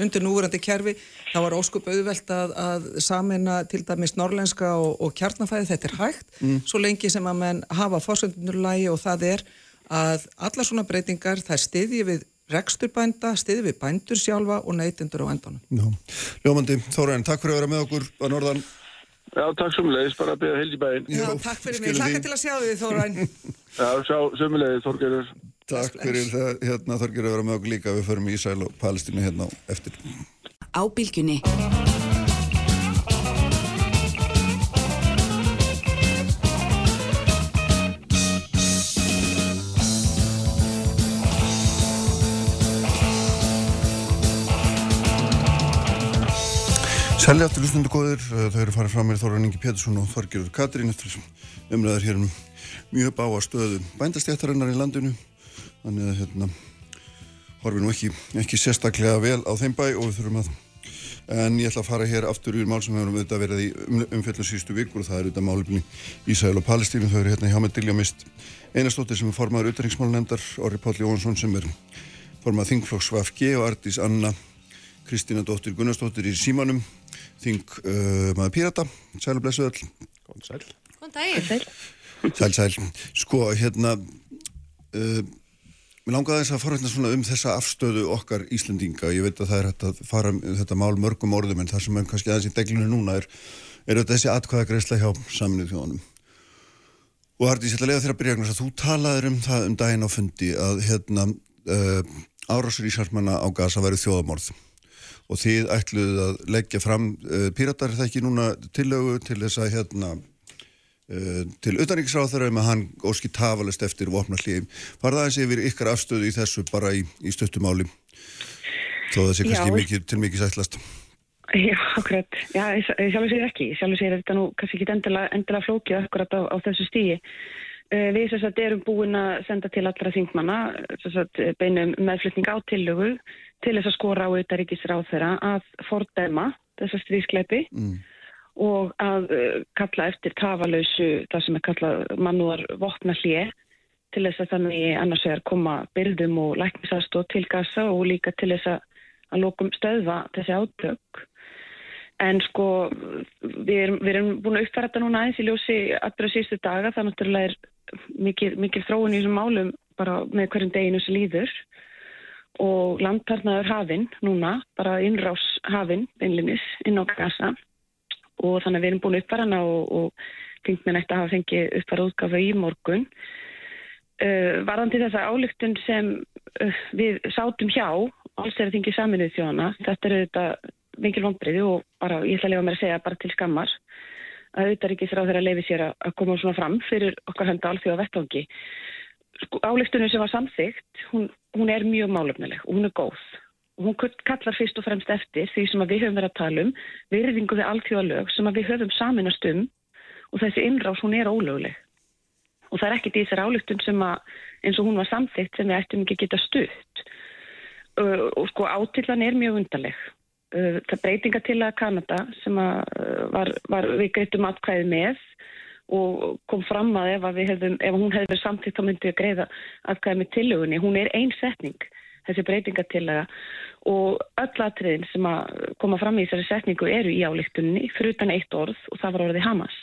undir núverandi kerfi þá var óskup auðvelt að, að samina til dæmis norlenska og, og kjarnafæði, þetta er hægt, mm. svo lengi sem að menn hafa fórsöndunurlægi og það er að alla svona breytingar það stiðji við reksturbænda, stiðji við bændur sjálfa og neytendur á endanum. Ljómandi, Þóraðin, takk fyrir að vera með okkur á Norðan. Já, takk sömulegis, bara að byrja heil í bæinn. Já, takk fyrir mig, hlaka til að sjá því Þórain. Já, sjá sömulegis, Þorgerur. Takk fyrir það, hérna Þorgerur að vera með okkur líka, við förum í Ísæl og Palestínu hérna eftir. Á bylgjunni. Selja aftur lusnundu góðir, eh, þau eru farið fram með Þóran Ingi Pétursson og Þorgjörður Katrín eftir umræðar hér um mjög báa stöðu bændastjættarinnar í landinu. Þannig að hérna horfið nú ekki, ekki sérstaklega vel á þeim bæ og við þurfum að en ég ætla að fara hér aftur úr mál sem hefur auðvitað verið í um, umfjöldum síðustu vikur og það er auðvitað málefni Ísæl og Palestínu. Þau eru hérna hjá með Dilja Mist einastóttir sem er formadur auðvitaðringsmálnefndar Orri Páll Jóhansson sem er formað Þingflokks VFG og Artís Anna Kristína Dóttir Gunnarsdóttir í Símanum þing uh, maður Pírata, sæl og blessu öll. Góðan sæl. Góðan daginn. Sæl, sæl, sko hérna uh, mér langaði þess að fara hérna svona um þessa afstöðu okkar Íslandinga, ég veit að það er hægt að fara um þetta mál mörgum orðum en það sem er kannski aðeins í deglinu núna er er þetta þessi atkvæða greiðsla hjá saminuð þjóðanum og Hardís, ég ætla að lega þér að byrja að þú talaður um það um daginn á fundi að hérna uh, árásur í sérmanna á gasa væri þjóðamorð og þið ætluð að leggja fram uh, píratar það ekki núna tillögu til þess að hérna uh, til utanriksráþara um að hann óski tafalist eftir vopna hlýjum. Það eins yfir ykkar afstöðu í þessu bara í, í stöttumáli þó það sé kannski mikið, til mikið sætlast? Já, akkurat. Já, sjálfur sér ekki. Sjálfur sér þetta nú kannski ekki endilega, endilega flókið akkurat á, á þessu stígi. Uh, við að erum búin að senda til allra þingmanna beinum meðflutning á tillögu til þess að skora á auðaríkisráð þeirra að fordæma þessa stríðskleipi mm. og að uh, kalla eftir tafalausu það sem er kallað mannúðar vopna hlið til þess að þannig annars vegar koma byrðum og læknisastóð til gasa og líka til þess að, að lókum stöðva þessi átök. En sko við erum, við erum búin að uppfæra þetta núna aðeins í ljósi allra sístu daga það náttúrulega er mikil, mikil þróun í þessum málum bara með hverjum deginu sem líður og landtarnaður hafinn núna, bara innrás hafinn beinlinis inn á gasa og þannig að við erum búin uppfæra hana og, og þingminn eftir að hafa fengið uppfæra útgafa í morgun. Uh, varðandi þessa álygtun sem uh, við sátum hjá, alls er það þingið saminuð þjóðana, þetta er auðvitað mikil vonbreiði og bara, ég ætla að lifa mér að segja bara til skammar að auðvitað ríkis ráð þeirra leiði sér að koma svona fram fyrir okkar henda alþjóða vettvangi sko, álíktunum sem var samþygt, hún, hún er mjög málefnileg og hún er góð. Hún kallar fyrst og fremst eftir því sem við höfum verið að tala um, virðingu við alltjóðalög sem við höfum saminast um og þessi innrás hún er ólögleg. Og það er ekkit í þessar álíktun sem að eins og hún var samþygt sem við ættum ekki geta stutt. Uh, og sko átillan er mjög undarleg. Uh, það breytinga til að Kanada sem að uh, var, var við greitum atkvæði með og kom fram að ef, að hefðum, ef hún hefði verið samtíkt þá myndi við greiða aðgæði með tillögunni. Hún er einsetning, þessi breytingatillega og öll atriðin sem að koma fram í þessari setningu eru í álíktunni fyrir utan eitt orð og það var orðið Hamas.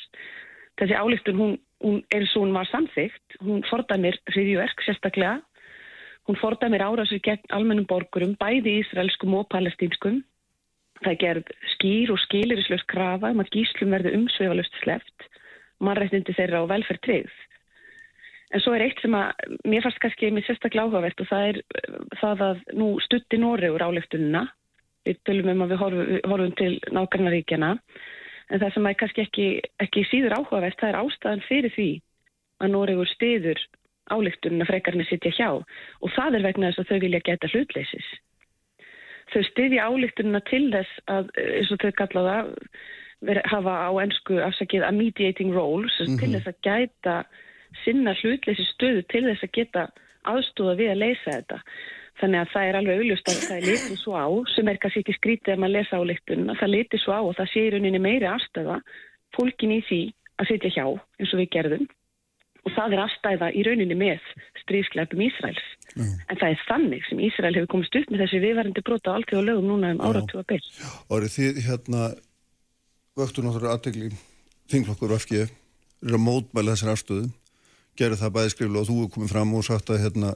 Þessi álíktun hún hún, eins og hún var samþygt, hún fordæmir hriðjverk sérstaklega, hún fordæmir árásir gegn almennum borgurum, bæði ísraelskum og palestínskum. Það gerð skýr og skilirisleust krafa um að gíslum verði umsveifalust sleft, mannrættindi þeirra og velferð tryggð. En svo er eitt sem að mér fannst kannski mér sérstaklega áhugavert og það er það að nú stutti Nóriður áleftununa. Við tölum um að við horfum, horfum til nákarnaríkjana en það sem er kannski ekki, ekki síður áhugavert það er ástæðan fyrir því að Nóriður stiður áleftununa frekarinn að sitja hjá og það er vegna þess að þau vilja geta hlutleysis. Þau stiðja áleftununa til þess að, eins og þau kallaða, hafa á ennsku afsakið a mediating role, mm -hmm. til þess að gæta sinna hlutleysi stöðu til þess að geta aðstóða við að leysa þetta. Þannig að það er alveg auðlust að það litið svo á, sem er kannski ekki skrítið að maður lesa áleiktun, að það litið svo á og það sé í rauninni meiri afstæða fólkin í því að sitja hjá eins og við gerðum og það er afstæða í rauninni með stríðskleipum Ísraels. Mm. En það er þannig sem Ísrael hefur komist upp með þessi viðvarandi brota á allt og lögum núna um áratúa byrj. Vöktur náttúrulega aðtegli þingflokkur FG eru að mótmæla þessar afstöðu gerði það bæði skriflu og þú er komið fram og sagt að hérna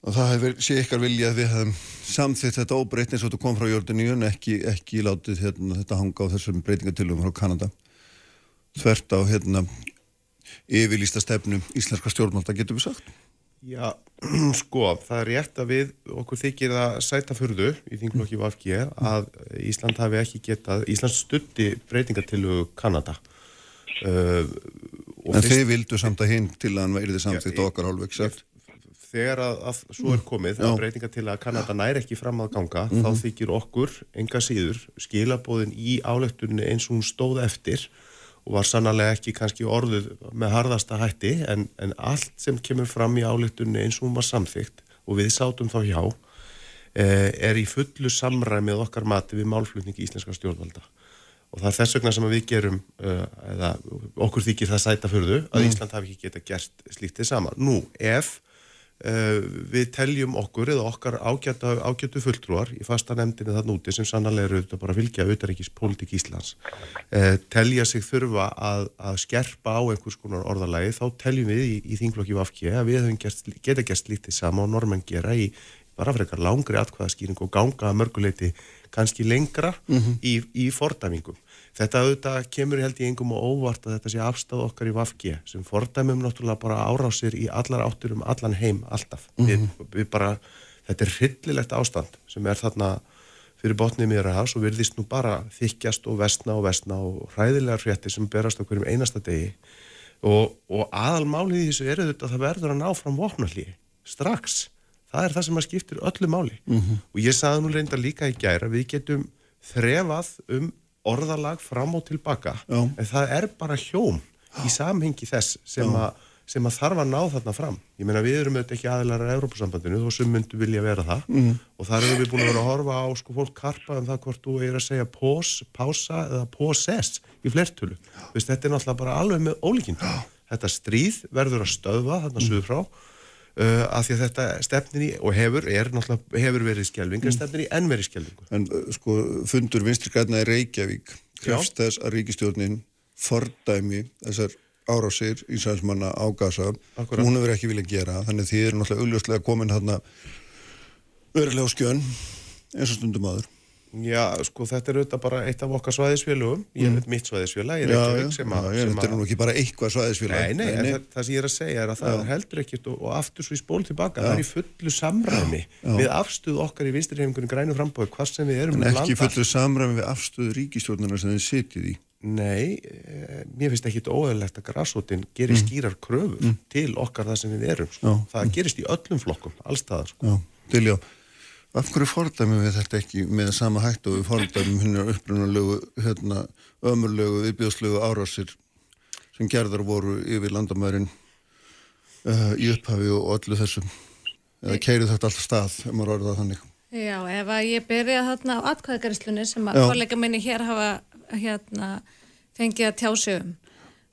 og það hefur sé ykkar vilja að við hefum samþitt þetta óbreytni eins og þetta kom frá Jórdaníu en ekki, ekki látið hérna, þetta hanga á þessum breytingatilum frá Kanada. Þvert á hérna yfirlýsta stefnum íslenska stjórnmálta getur við sagt Já, sko, það er rétt að við okkur þykir að sæta fyrðu í þinglokki VFG að Ísland hafi ekki getað, Ísland stutti breytingatilu Kanada uh, En fyrst, þeir vildu samt að hinn til að hann verði samþitt okkar hálfveik sagt? Þegar að, að svo er komið, að Kanada næri ekki fram að ganga, mm -hmm. þá mhm. þykir okkur, enga síður, skilabóðin í álektunni eins og hún stóð eftir og var sannlega ekki kannski orðuð með harðasta hætti, en, en allt sem kemur fram í álektunni eins og hún var samþygt og við sátum þá hjá, eh, er í fullu samræmið okkar mati við málflutningi íslenska stjórnvalda og það er þess vegna sem við gerum uh, eða okkur þykir það sæta fyrðu að mm. Ísland hafi ekki geta gert slíktið saman. Nú, ef við teljum okkur eða okkar ágætu, ágætu fulltrúar í fasta nefndinu þann úti sem sannlega eru auðvitað bara að fylgja auðaríkis pólitík Íslands uh, telja sig þurfa að, að skerpa á einhvers konar orðalagi þá teljum við í, í þinglokki Vafki að við hefum geta gert slíktið sama og normenn gera í bara frekar langri atkvæðaskýring og ganga að mörguleiti kannski lengra mm -hmm. í, í fordæmingum. Þetta auðvitað kemur held í engum og óvart að þetta sé afstæð okkar í Vafge sem fordæmum náttúrulega bara árásir í allar áttur um allan heim alltaf. Mm -hmm. við, við bara, þetta er hryllilegt ástand sem er þarna fyrir botnið miður að hafs og virðist nú bara þykjast og vestna og vestna og hræðilegar frétti sem berast á hverjum einasta degi og, og aðalmálið í þessu er auðvitað að það verður að ná fram vopnallíi strax það er það sem að skiptir öllu máli mm -hmm. og ég sagði nú reynda líka í gæra við getum þrefað um orðalag fram og tilbaka Já. en það er bara hjóm í samhengi þess sem, a, sem að þarf að ná þarna fram. Ég meina við erum auðvitað ekki aðilar að Európa-sambandinu þó sem myndu vilja vera það. Mm. Og þar erum við búin að vera að horfa á sko fólk karpa um það hvort þú er að segja pós, pása eða pósess í flertölu þetta er náttúrulega bara alveg með ólíkind þetta stríð verður að stöðva þarna mm. suður frá Uh, af því að þetta stefnin í, og hefur, er hefur verið skjálfing, en mm. stefnin í enn verið skjálfingu. En uh, sko, fundur vinstirgætna í Reykjavík, krefst þess að ríkistjórnin fordæmi þessar árásir í sænsmanna á gasa, Akkurat. hún hefur ekki viljað gera, þannig að þið eru náttúrulega augljóslega komin hérna örulega á skjön, eins og stundum aður. Já, sko þetta er auðvitað bara eitt af okkar svæðisfélugum, ég mm. mitt svæðisfélag, ég er ekki veik sem að... Já, þetta er nú ekki bara eitthvað svæðisfélag. Nei, nei, nei. Það, það sem ég er að segja er að það er heldur ekkert og, og aftur svo í spól tilbaka, já. það er í fullu samræmi já. við afstuð okkar í vinstirhefingunum grænu frambóðu, hvað sem við erum en ekki í fullu samræmi við afstuð ríkistjórnarnar sem þið setjið í. Nei, eh, mér finnst ekki óæðilegt að græsótin gerir mm. skýrar kröfur mm. til okkar það sem við erum. Sko. Það gerist í öllum flokkum, allstaðar. Sko. Af hverju fordæmum við þetta ekki með sama hætt og við fordæmum hennar upprunalegu, hérna, ömurlegu, viðbjóðslegu árásir sem gerðar voru yfir landamærin uh, í upphafi og öllu þessum. Eða keirið þetta alltaf stað, ef maður orðið það þannig. Já, ef að ég byrja þarna á atkvæðagarislunni sem að kollega minni hér hafa hérna, fengið að tjá sig um,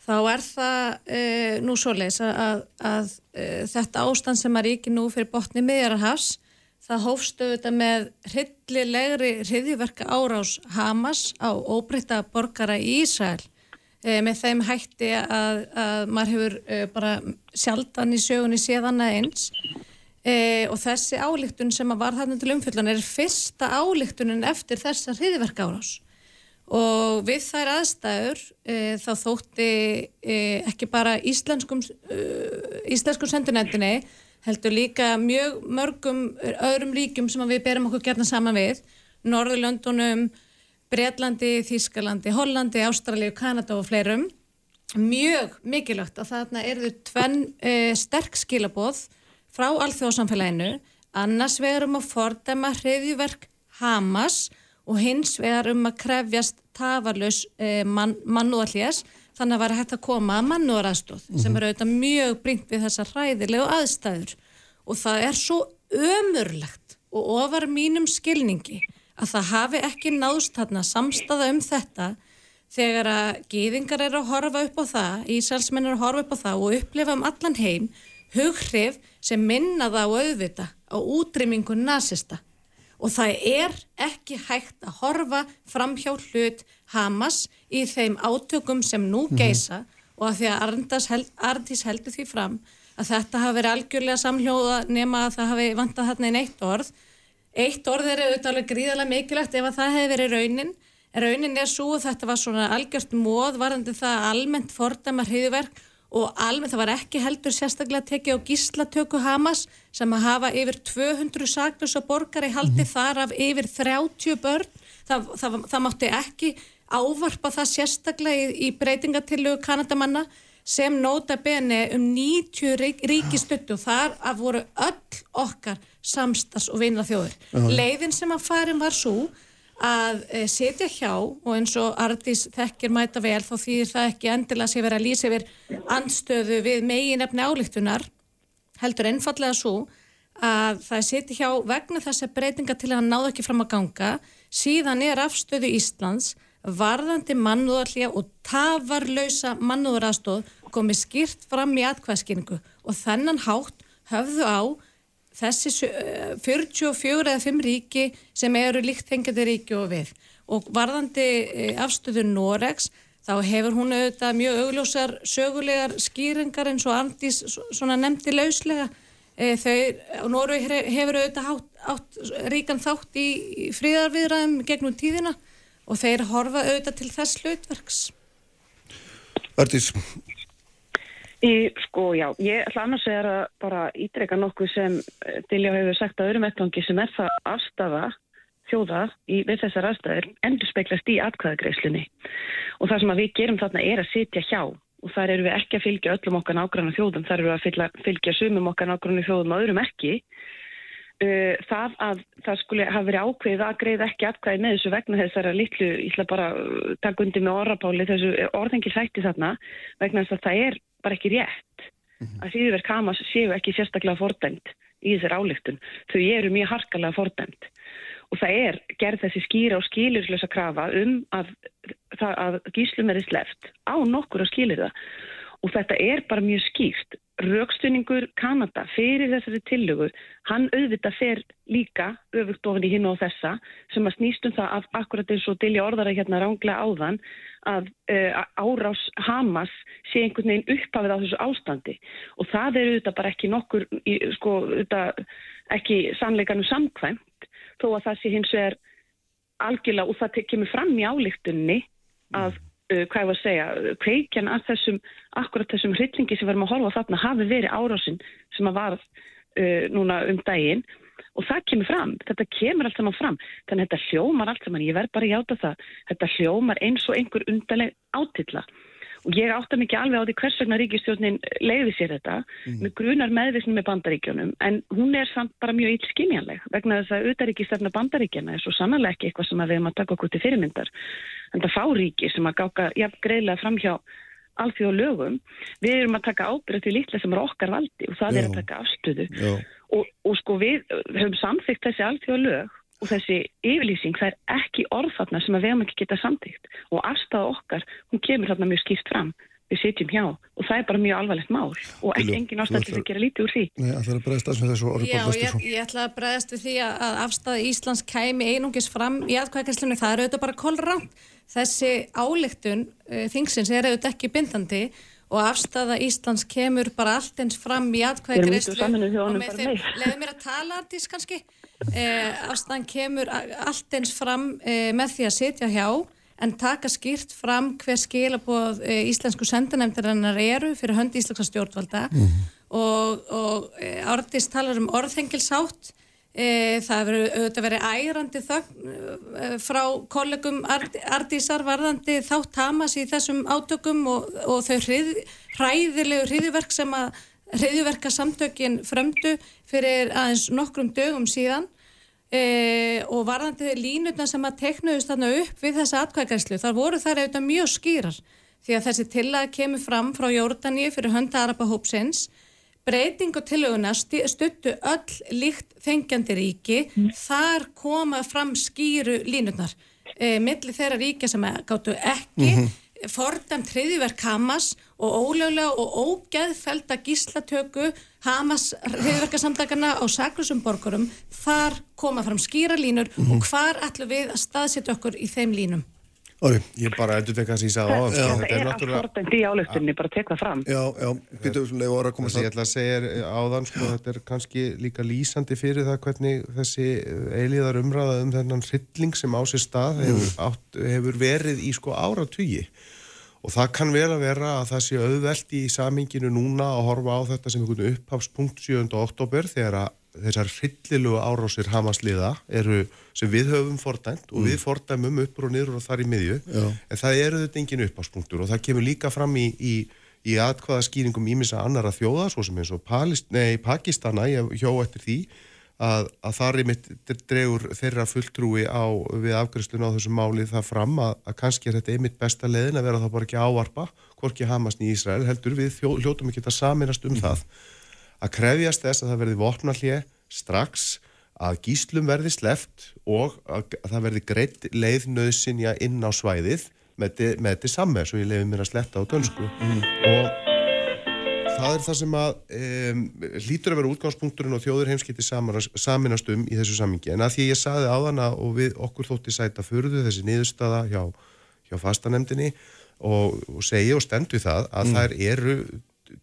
þá er það e, nú svo leis að, að, að e, þetta ástand sem að ríki nú fyrir botni miðjararhafs Það hófstu þetta með hryllilegri hriðiverka árás Hamas á óbreyta borgara í Ísrael. E, með þeim hætti að, að maður hefur e, bara sjaldan í sögunni séðan að eins. E, og þessi álíktun sem að var þarna til umfjöldan er fyrsta álíktunin eftir þessa hriðverk árás og við þær aðstæður þá þótti ekki bara íslenskum, íslenskum sendunendinni heldur líka mjög mörgum öðrum ríkjum sem við berum okkur gerna saman við. Norðurlöndunum, Breitlandi, Þískalandi, Hollandi, Ástralíu, Kanada og fleirum. Mjög mikilvægt að þarna eru tvenn e, sterk skilaboð frá alþjóðsamfélaginu annars vegar um að fordæma hriðjuverk Hamas og hins vegar um að krefjast tafarlaus e, man, mannúðallés þannig að vera hægt að koma að mannúðaraðstóð mm -hmm. sem eru auðvitað mjög bringt við þessa hræðilegu aðstæður og það er svo ömurlegt og ofar mínum skilningi að það hafi ekki náðst þarna samstaða um þetta þegar að gýðingar eru að horfa upp á það, Ísælsmenn eru að horfa upp á það og upplifa um allan heim hughrif sem minna það á auðvita á útrymmingu nazista og það er ekki hægt að horfa fram hjá hlut Hamas í þeim átökum sem nú mhm. geisa mm -hmm. og að því að Arndís heldur því fram að þetta hafi verið algjörlega samhljóða nema að það hafi vantað þarna einn eitt orð eitt orð er auðvitað alveg gríðarlega mikilvægt ef að það hefði verið raunin raunin er svo að þetta var svona algjört móð varðandi það almennt fordamar hriðverk og alveg það var ekki heldur sérstaklega tekið á gíslatöku Hamas sem að hafa yfir 200 saklösa borgari haldi mm -hmm. þar af yfir 30 börn það, það, það mátti ekki ávarpa það sérstaklega í, í breytingatillugu Kanadamanna sem nota bene um 90 rík, ríkistötu og þar að voru öll okkar samstags og vinna þjóður. Uh. Leiðin sem að farin var svo að e, setja hjá og eins og Ardís þekkir mæta vel þá þýðir það ekki endilega sé verið að lýsa yfir andstöðu við megin efni álíktunar heldur einfallega svo að það setja hjá vegna þess að breytinga til að hann náðu ekki fram að ganga síðan er afstöðu Íslands varðandi mannúðarlega og tafarlausa mannúðarastóð komið skýrt fram í atkvæðskynningu og þennan hátt höfðu á þessi 44 eða 5 ríki sem eru líkt hengjandi ríki og við. Og varðandi e, afstöðu Noregs þá hefur hún auðvitað mjög augljósar sögulegar skýringar eins og Andís svona nefndi lauslega. E, þau, Noreg hefur auðvitað átt, átt ríkan þátt í fríðarviðræðum gegnum tíðina og þeir horfa auðvitað til þess hlutverks. Ardís Í, sko, já, ég ætla annars að bara ídreika nokkuð sem eh, Dilja hefur sagt að öðrum vettvangi sem er það afstafa þjóða í, við þessar aðstæður endur speiklast í atkvæðagreislunni og það sem við gerum þarna er að sitja hjá. Og þar eru við ekki að fylgja öllum okkar nágrannu þjóðum, þar eru við að fylgja, fylgja sumum okkar nágrannu þjóðum og öðrum ekki uh, það að það skulle hafa verið ákveðið að greið ekki atkvæði með þessu vegna þessara litlu, ég ætla bara takk undir með orrapáli þessu orðengi sætti þarna vegna þess að það er bara ekki rétt mm -hmm. að síðverk Hamas séu ekki sérstaklega fordæmt í þessar álíktun. Þau eru mjög harkalega fordæmt og það er gerð þessi skýra og skilurslösa krafa um að, að gíslum er sleft á nokkur og skilir það og þetta er bara mjög skýrt Raukstunningur Kanada fyrir þessari tillögu, hann auðvitað fer líka öfugt ofin í hinn og þessa sem að snýstum það af akkurat eins og dilja orðara hérna ránglega áðan að uh, árás Hamas sé einhvern veginn upphafið á þessu ástandi. Og það er auðvitað bara ekki nokkur, í, sko, auðvitað ekki sannleikanum samkvæmt þó að það sé hins vegar algjörlega og það kemur fram í álíktunni að uh, hvað ég var að segja, kveikjan að þessum, akkurat þessum hryllingi sem verðum að horfa þarna hafi verið árásinn sem að var uh, núna um daginn. Og það kemur fram, þetta kemur allt saman fram. Þannig að þetta hljómar allt saman, ég verð bara að játa það. Þetta hljómar eins og einhver undarleg átilla og ég átta mikið alveg á því hvers vegna ríkistjórnin leiði sér þetta. Mm. með grunar meðvisnum með bandaríkjónum en hún er samt bara mjög ílskynjanleg vegna þess að auðaríkistefna bandaríkjana er svo sannlega ekki eitthvað sem við erum að taka okkur til fyrirmyndar. En það fá ríki sem að gáka jafn greiðlega fram hjá alþjóð lögum, við erum að taka ábyrðu til lítla sem er okkar valdi og það Já. er að taka afstöðu. Og, og sko við höfum samþygt þessi alþjóð lög og þessi yfirlýsing það er ekki orð þarna sem að við hefum ekki getað samtíkt og afstæða okkar, hún kemur þarna mjög skýrt fram. Við sitjum hjá. Og það er bara mjög alvarlegt mál. Og ekki engin ástæði að gera lítið úr því. Nei, það er að bregðast aðeins með þessu orðið Já, ég, ég ætla að bregðast við því að afstæði Íslands kæmi einungis fram í aðkvæðkvæðslunni, það er auðvitað bara kolránt. Þessi áleiktun uh, þingsins er auðvitað ekki bindandi og afstæða Íslands kemur bara allt eins fram í aðkvæðkvæðslu og með þeim, leiðu mér að tala artís kannski, uh, afstæðan kemur allt eins fram uh, með því að sitja hjá en taka skýrt fram hver skilabóð e, íslensku sendanemndarinnar eru fyrir höndi íslenska stjórnvalda. Mm og, og e, Ártís talar um orðhengilsátt það hefur verið ærandi þögn e, frá kollegum Ardísar varðandi þátt Hamas í þessum átökum og, og þau hrið, hræðilegu hriðiverk sem að hriðiverka samtökin frömdu fyrir aðeins nokkrum dögum síðan. E, og varðandi línutna sem að teknuðist þarna upp við þessa atkvæðgæslu þar voru þær auðvitað mjög skýrar. Því að þessi tillag kemur fram frá Jórdaníu fyrir hönda Araba hópsins breyting og tillöguna stuttu öll líkt þengjandi ríki mm. þar koma fram skýru línutnar e, millir þeirra ríkja sem gáttu ekki mm -hmm fordæmt hriðiverk Hamas og ólöglega og ógeðfelda gíslatöku Hamas hriðiverkasamtakana á saklusum borgurum þar koma fram skýra línur mm -hmm. og hvar ætlum við að staðsetja okkur í þeim línum? Óri, ég bara endur tekka að ég sagði á það sko. Þetta er allt fordæmt í álöftunni, bara tek það fram. Já, já, leið orða að koma það Ég ætla að segja áðan, sko, þetta er kannski líka lýsandi fyrir það hvernig þessi eiliðar umræða um þennan hrylling sem á sér stað hefur, átt, hefur verið í sko áratugji Og það kann vel að vera að það sé auðvelt í saminginu núna að horfa á þetta sem einhvern upphafspunkt 7. oktober þegar að þessar hryllilugu árásir hamasliða eru sem við höfum fordæmt og mm. við fordæmum uppur og niður og þar í miðju Já. en það eru þetta engin upphafspunktur og það kemur líka fram í, í, í atkvaða skýringum ímissa annara þjóða svo sem eins og Palist, nei, Pakistana, ég hjó eftir því að, að þar í mitt dregur þeirra fulltrúi á við afgriðslun á þessu máli það fram að, að kannski er þetta einmitt besta leðin að vera þá bara ekki ávarpa hvorki Hamas í Ísrael heldur við hljótum ekki að saminast um mm. það að krefjast þess að það verði vopnallið strax að gíslum verði sleft og að það verði greitt leiðnöðsinja inn á svæðið með þetta samme svo ég leiði mér að sletta á dönsku mm. og það er það sem að um, hlýtur að vera útgangspunkturinn og þjóður heimskipti saminast um í þessu samingi en að því ég saði á þann og við okkur þótti sæta fyrðu þessi niðurstada hjá, hjá fastanemdini og, og segja og stendu það að mm. þær eru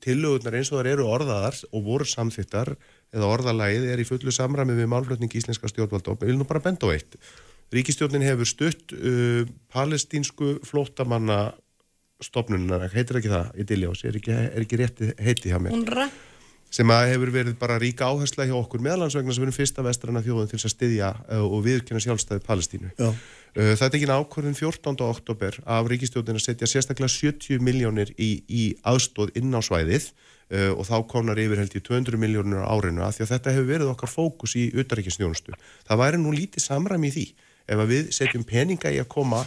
tillögurnar eins og þar eru orðaðar og voru samþittar eða orðalagið er í fullu samræmi við málflutning íslenska stjórnvaldóp ég vil nú bara benda á eitt. Ríkistjórnin hefur stutt uh, palestínsku flótamanna stopnununa, heitir ekki það í Diljós, er ekki, er ekki rétti heiti hjá mér? Unra. sem að hefur verið bara ríka áhersla hjá okkur meðalansvegna sem við erum fyrsta vestrana þjóðun til að styðja uh, og viðkjöna sjálfstæði Palestínu. Uh, það er ekki ákvörðin 14. oktober af ríkistjóðin að setja sérstaklega 70 miljónir í, í aðstóð inn á svæðið uh, og þá konar yfir held í 200 miljónir á árinu að því að þetta hefur verið okkar fókus í utaríkisnjónustu. Það væri nú lítið samræmi í því ef við setjum peninga í að koma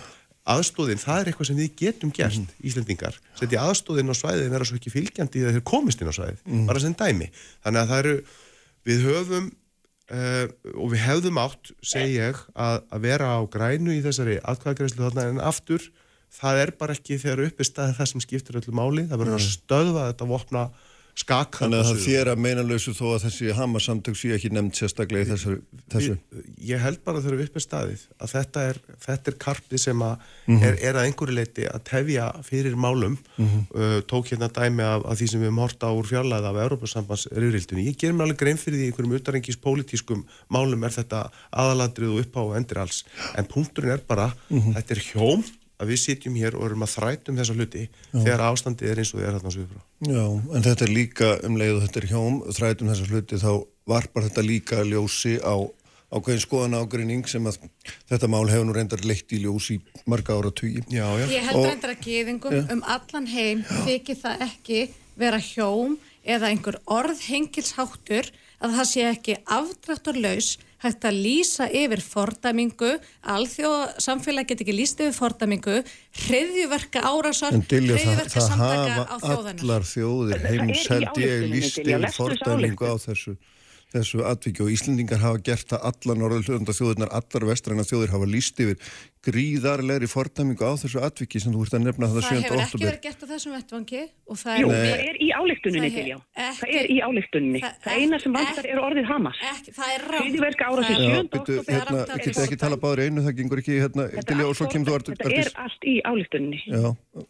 aðstóðin, það er eitthvað sem við getum gert mm. Íslendingar, setja aðstóðin á svæðið vera svo ekki fylgjandi þegar þeir komist inn á svæðið mm. bara sem dæmi, þannig að það eru við höfum uh, og við hefðum átt, segi ég að, að vera á grænu í þessari atkvæðagreyslu þarna en aftur það er bara ekki þegar uppi staðið það sem skiptir öllu máli, það verður að stöðva þetta vopna skak Þannig að það þér að meinanlausu þó að þessi Hamas-samtök sé ekki nefnd sérstaklega í þessu, þessu. Ég, ég held bara þegar við uppið staðið að þetta er, þetta er karpið sem að mm -hmm. er, er að einhverju leiti að tefja fyrir málum mm -hmm. uh, tók hérna dæmi af, af því sem við morta úr fjarlæða af Európa-sambands rýrildunni. Ég ger mér alveg grein fyrir því einhverjum utarengis pólitískum málum er þetta aðaladrið og uppá og endur alls en punkturinn er bara, mm -hmm. þetta er hjóm að við sitjum hér og erum að þrætum þessa hluti Já. þegar ástandið er eins og þið er hérna svo yfir Já, en þetta er líka um leið og þetta er hjóm, þrætum þessa hluti þá varpar þetta líka ljósi á ákveðin skoðan ágrinning sem að þetta mál hefur nú reyndar leitt í ljós í marga ára tugi. Já, já. Ég held og, reyndar að geðingum ja. um allan heim þykir það ekki vera hjóm eða einhver orðhengilsháttur að það sé ekki afdrætturlaus hægt að lýsa yfir fordæmingu, alþjóð samfélag get ekki lýst yfir fordæmingu. Hriðjuverka árásar hriðjuverka samtaka á þjóðana Allar þjóðir heims held ég lýst yfir fordæmingu á þessu þessu atvikið og Íslendingar hafa gert það allar norðurlöfunda þjóðirnar, allar vestræna þjóðir hafa líst yfir gríðarlegri fordæmingu á þessu atviki sem þú ert að nefna það 7. oktober. Það hefur ekki verið gert á þessum vettvangi og það Jú, er... það er í álíktuninni til já. Það er í álíktuninni. Það, það eina sem vantar er orðið Hamas. Ekki, það er rátt. Hriðiverka ára sem 7. oktober. Hérna, geta ekki tala báður einu, það gengur ekki hérna til já og svo kemur þú að... Þetta er allt í álíktuninni. Já.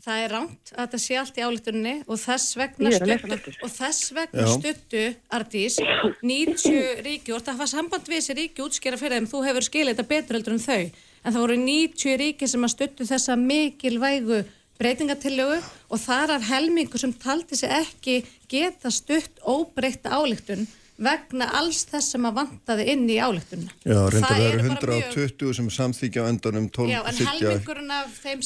Það er ránt að þetta sé allt í álíktuninni og þess vegna stuttu, og þess vegna stuttu, Ardís, 90 ríki, og það var samband við þessi ríki útskjara fyrir þeim, þú hefur skilið þetta betur heldur en þau en það voru 90 ríki sem að stuttu þessa mikilvægu breytingatillögu og þar af helmingu sem taldi sig ekki geta stutt óbreyta álíktun vegna alls þess sem að vantaði inn í álíktunna. Já, reyndar það eru 120 mjög... sem samþykja á endanum 12 Já, sitja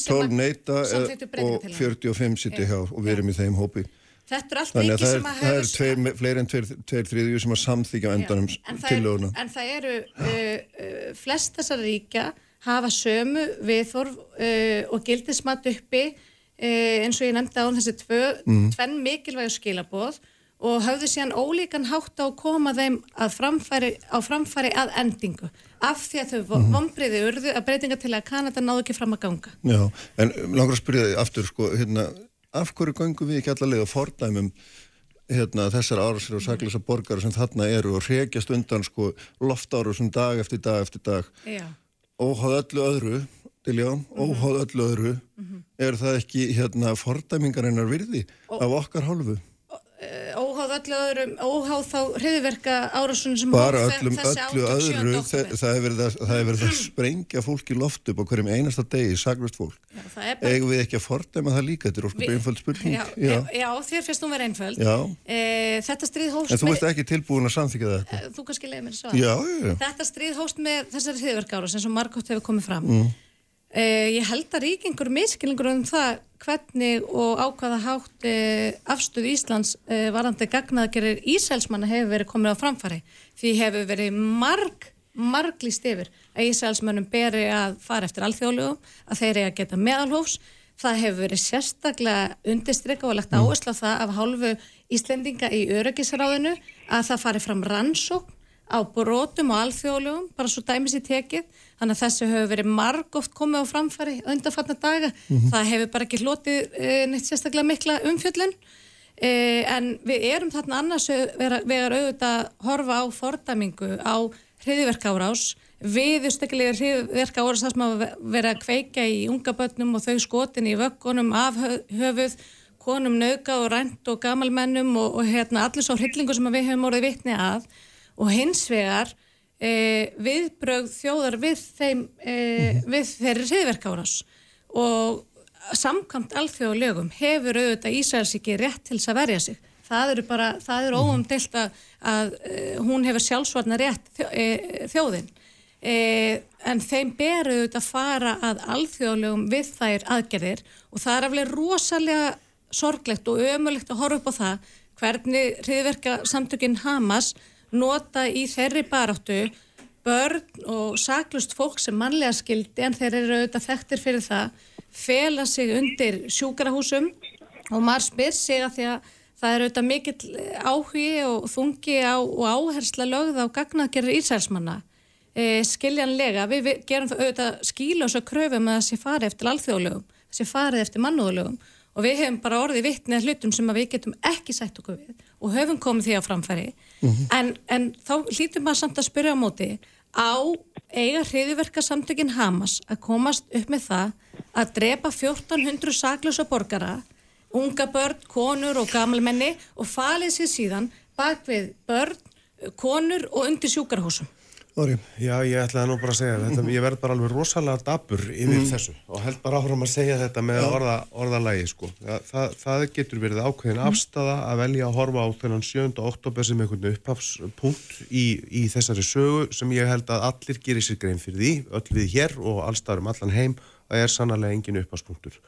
12 neyta og 45 sitja hjá og við erum í þeim hópi. Þetta er allt ekki sem að hefur... Það er tveir, fleiri en tveir, tveir þriðju sem að samþykja á endanum til löguna. En það eru uh, uh, flest þessar ríkja hafa sömu viðþorf uh, og gildismat uppi uh, eins og ég nefndi á þessi tvö, mm. tvenn mikilvæg skilabóð og hafðu síðan ólíkan hátt á að koma þeim að framfæri, á framfæri að endingu af því að þau mm. vonbriði urðu að breytinga til að Kanada náðu ekki fram að ganga. Já, en langar að spyrja þig aftur sko, hérna, af hverju gangum við ekki allavega fordæmum hérna, þessar árasir og saklisa borgar sem þarna eru og reykjast undan sko loftáru sem dag eftir dag eftir dag. Já óháð öllu öðru, Diljá, mm -hmm. óháð öllu öðru, mm -hmm. er það ekki hérna fordæmingarinnar virði Ó, af okkar hálfu? Eh, óháð öllu öðrum, óháð þá hriðverka árásunum sem bara öllum öllu öðru það hefur verið að sprengja fólk í loft upp á hverjum einasta degi, saglust fólk. Já, eigum við ekki að fordæma það líka? Þetta er óskup einföld spurning. Já, já. já, þér finnst þú verið einföld. E, þetta stríð hóst en þú ert ekki tilbúin að samþyka þetta? E, þú kannski leiði mér svo þetta stríð hóst með þessari hriðverka árás eins og Margot hefur komið fram. Mm. Uh, ég held að ríkingur miskilningur um það hvernig og ákvaða hátt uh, afstöð Íslands uh, varandi gagnaðgerir Ísælsmanna hefur verið komið á framfari því hefur verið marg, marglýst yfir að Ísælsmannum beri að fara eftir alþjóðlugum, að þeir eru að geta meðalhófs. Það hefur verið sérstaklega undirstrykka og lagt áherslu á það af hálfu Íslendinga í öryggisráðinu að það fari fram rannsókn á brotum og alþjóðlugum, bara svo dæmis í tekið. Þannig að þessu hefur verið marg oft komið á framfæri undanfarnar daga. Mm -hmm. það hefur bara ekki hlotið e, neitt sérstaklega mikla umfjöllun. E, en við erum þarna annars við erum auðvitað að horfa á fordæmingu á hriðiverka árás viðusteklega hriðiverka árás það sem að vera að kveika í unga börnum og þau skotin í vöggunum af höfuð konum nauka og rænt og gamalmennum og, og hérna allir svo hryllingu sem við hefum orðið vitni að og hins vegar e, viðbröð þjóðar við þeim e, mhm. við þeirri reyðverkáras og samkvæmt alþjóðlegum hefur auðvitað Ísæls ekki rétt til þess að verja sig það eru bara, það eru mhm. óumdelt að, að e, hún hefur sjálfsvarnar rétt þjó, e, þjóðin e, en þeim beru auðvitað að fara að alþjóðlegum við þær aðgerðir og það er aflega rosalega sorglegt og ömulegt að horfa upp á það hvernig reyðverka samtökinn Hamas nota í þeirri baráttu börn og saklust fólk sem mannlega skildi en þeir eru auðvitað þekktir fyrir það fela sig undir sjúkarahúsum og maður spyr sig að því að það eru auðvitað mikill áhugi og þungi á, og áhersla lögð á gagnaðgerður ísælsmanna e, skiljanlega, við, við gerum það auðvitað skíla og svo kröfum að það sé farið eftir alþjóðlögum, það sé farið eftir mannúðlögum og við hefum bara orðið vittnið hlutum sem við getum ekki sætt okkur við og höfum komið því á framfæri mm -hmm. en, en þá hlýtum maður samt að spyrja á móti á eiga hriðiverka samtökin Hamas að komast upp með það að drepa 1400 saklösa borgara unga börn, konur og gammelmenni og falið sér síðan bak við börn, konur og undir sjúkarhúsum Orri. Já, ég ætlaði nú bara að segja þetta, ég verð bara alveg rosalega dabur yfir mm. þessu og held bara áfram að segja þetta með orða, orðalægi sko. Það, það getur verið ákveðin mm. afstafa að velja að horfa á þennan 7. oktober sem einhvern upphafspunkt í, í þessari sögu sem ég held að allir gerir sér grein fyrir því, öll við hér og allstarum allan heim, að er sannlega engin upphafspunktur.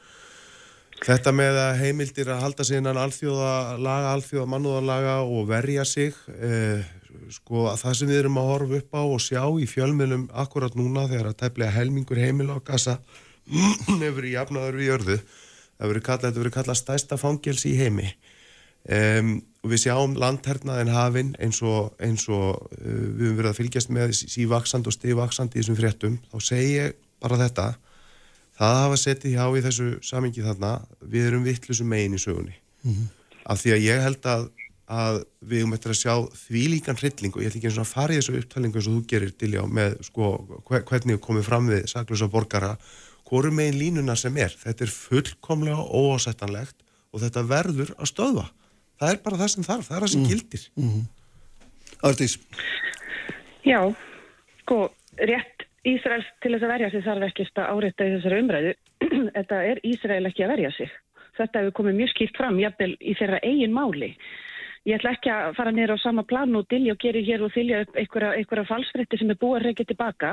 Þetta með að heimildir að halda sig innan alþjóðalaga, alþjóða mannúðalaga og verja sig, eh, sko að það sem við erum að horfa upp á og sjá í fjölmiðlum akkurat núna þegar að tæplega helmingur heimil á gasa hefur í jafnaður við jörðu það verður kallað, þetta verður kallað stæsta fangels í heimi. Um, og við sjáum landhernaðin hafinn eins og, eins og uh, við höfum verið að fylgjast með sívaksand og stívaksand í þessum fréttum. Þá segi ég bara þetta það hafa setið hjá í þessu samingi þarna við erum vittlusum megin í sögunni. Mm -hmm. af því að ég held að, að við um eftir að sjá því líkan hrylling og ég ætl ekki eins og að fara í þessu upptalingu eins og þú gerir til já með sko hvernig við komum fram við saklösa borgara hvoru megin línuna sem er þetta er fullkomlega óásættanlegt og þetta verður að stöðva það er bara það sem þarf, það er það sem mm. gildir mm -hmm. Artís Já, sko rétt Ísraels til þess að verja sig þarf ekkist að áreita í þessari umræðu. Þetta er Ísrael ekki að verja sig. Þetta hefur komið mjög skýrt fram, jafnvel í þeirra eigin máli. Ég ætla ekki að fara nýra á sama plan og dilja og gera hér og þylja upp einhverja, falsfritti sem er búið að reykja tilbaka.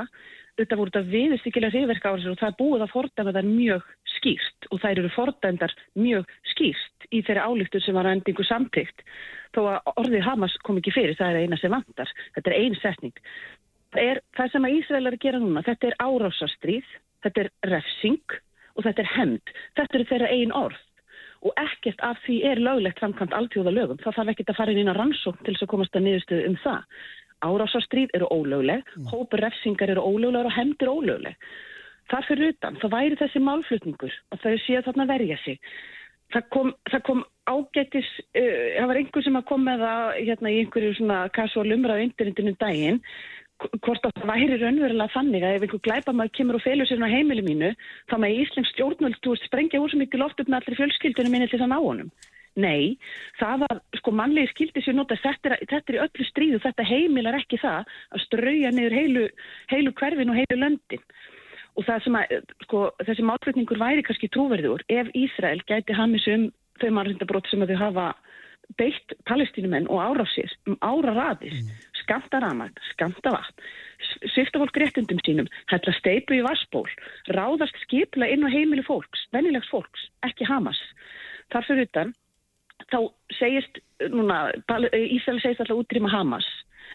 Þetta voru þetta viðstíkilega hriðverka á þessu og það er búið að fordæma það mjög skýrt og þær eru fordæmdar mjög skýrt í þeirra álíktur sem var endingu samtíkt. Þó að orðið Hamas kom ekki fyrir, það er eina sem vantar. Þetta er einn setning er það sem að Ísrael að gera núna. Þetta er árásastríð, þetta er refsing og þetta er hemd. Þetta eru þeirra einn orð og ekkert af því er löglegt framkvæmt alltjóða lögum. Það þarf ekkert að fara inn á rannsók til þess að komast að niðurstuðu um það. Árásastríð eru ólögleg, mm. hópur refsingar eru ólöglegar og hemd eru ólögleg. Þar fyrir utan, þá væri þessi málflutningur og þau séu þarna verja sig. Það kom, það kom ágættis, uh, það var einhver sem að kom með það hérna, í einhverju svona casual umræðu internetinu daginn hvort að það væri raunverulega þannig að ef einhver glæpamaður kemur og felur sér á heimilu mínu þá með Íslensk stjórnvöld sprengja úr svo mikið loft upp með allir fjölskyldunum minni til það ná honum. Nei, það var sko mannlegi skildi sér nota þetta er, þetta er í öllu stríðu, þetta heimilar ekki það að strauja niður heilu, heilu hverfin og heilu löndin og það sem að sko þessi málflutningur væri kannski trúverður ef Ísrael gæti hamis um þau mannrindabrótt sem að þau hafa beitt palestinumenn og árásir um mm. Skamta ramagt, skamta vatn, svifta fólk réttundum sínum, hella steipu í vassból, ráðast skipla inn á heimili fólks, vennilegs fólks, ekki Hamas. Þar fyrir utan, þá segist, núna, Ísrael segist alltaf útrýma Hamas,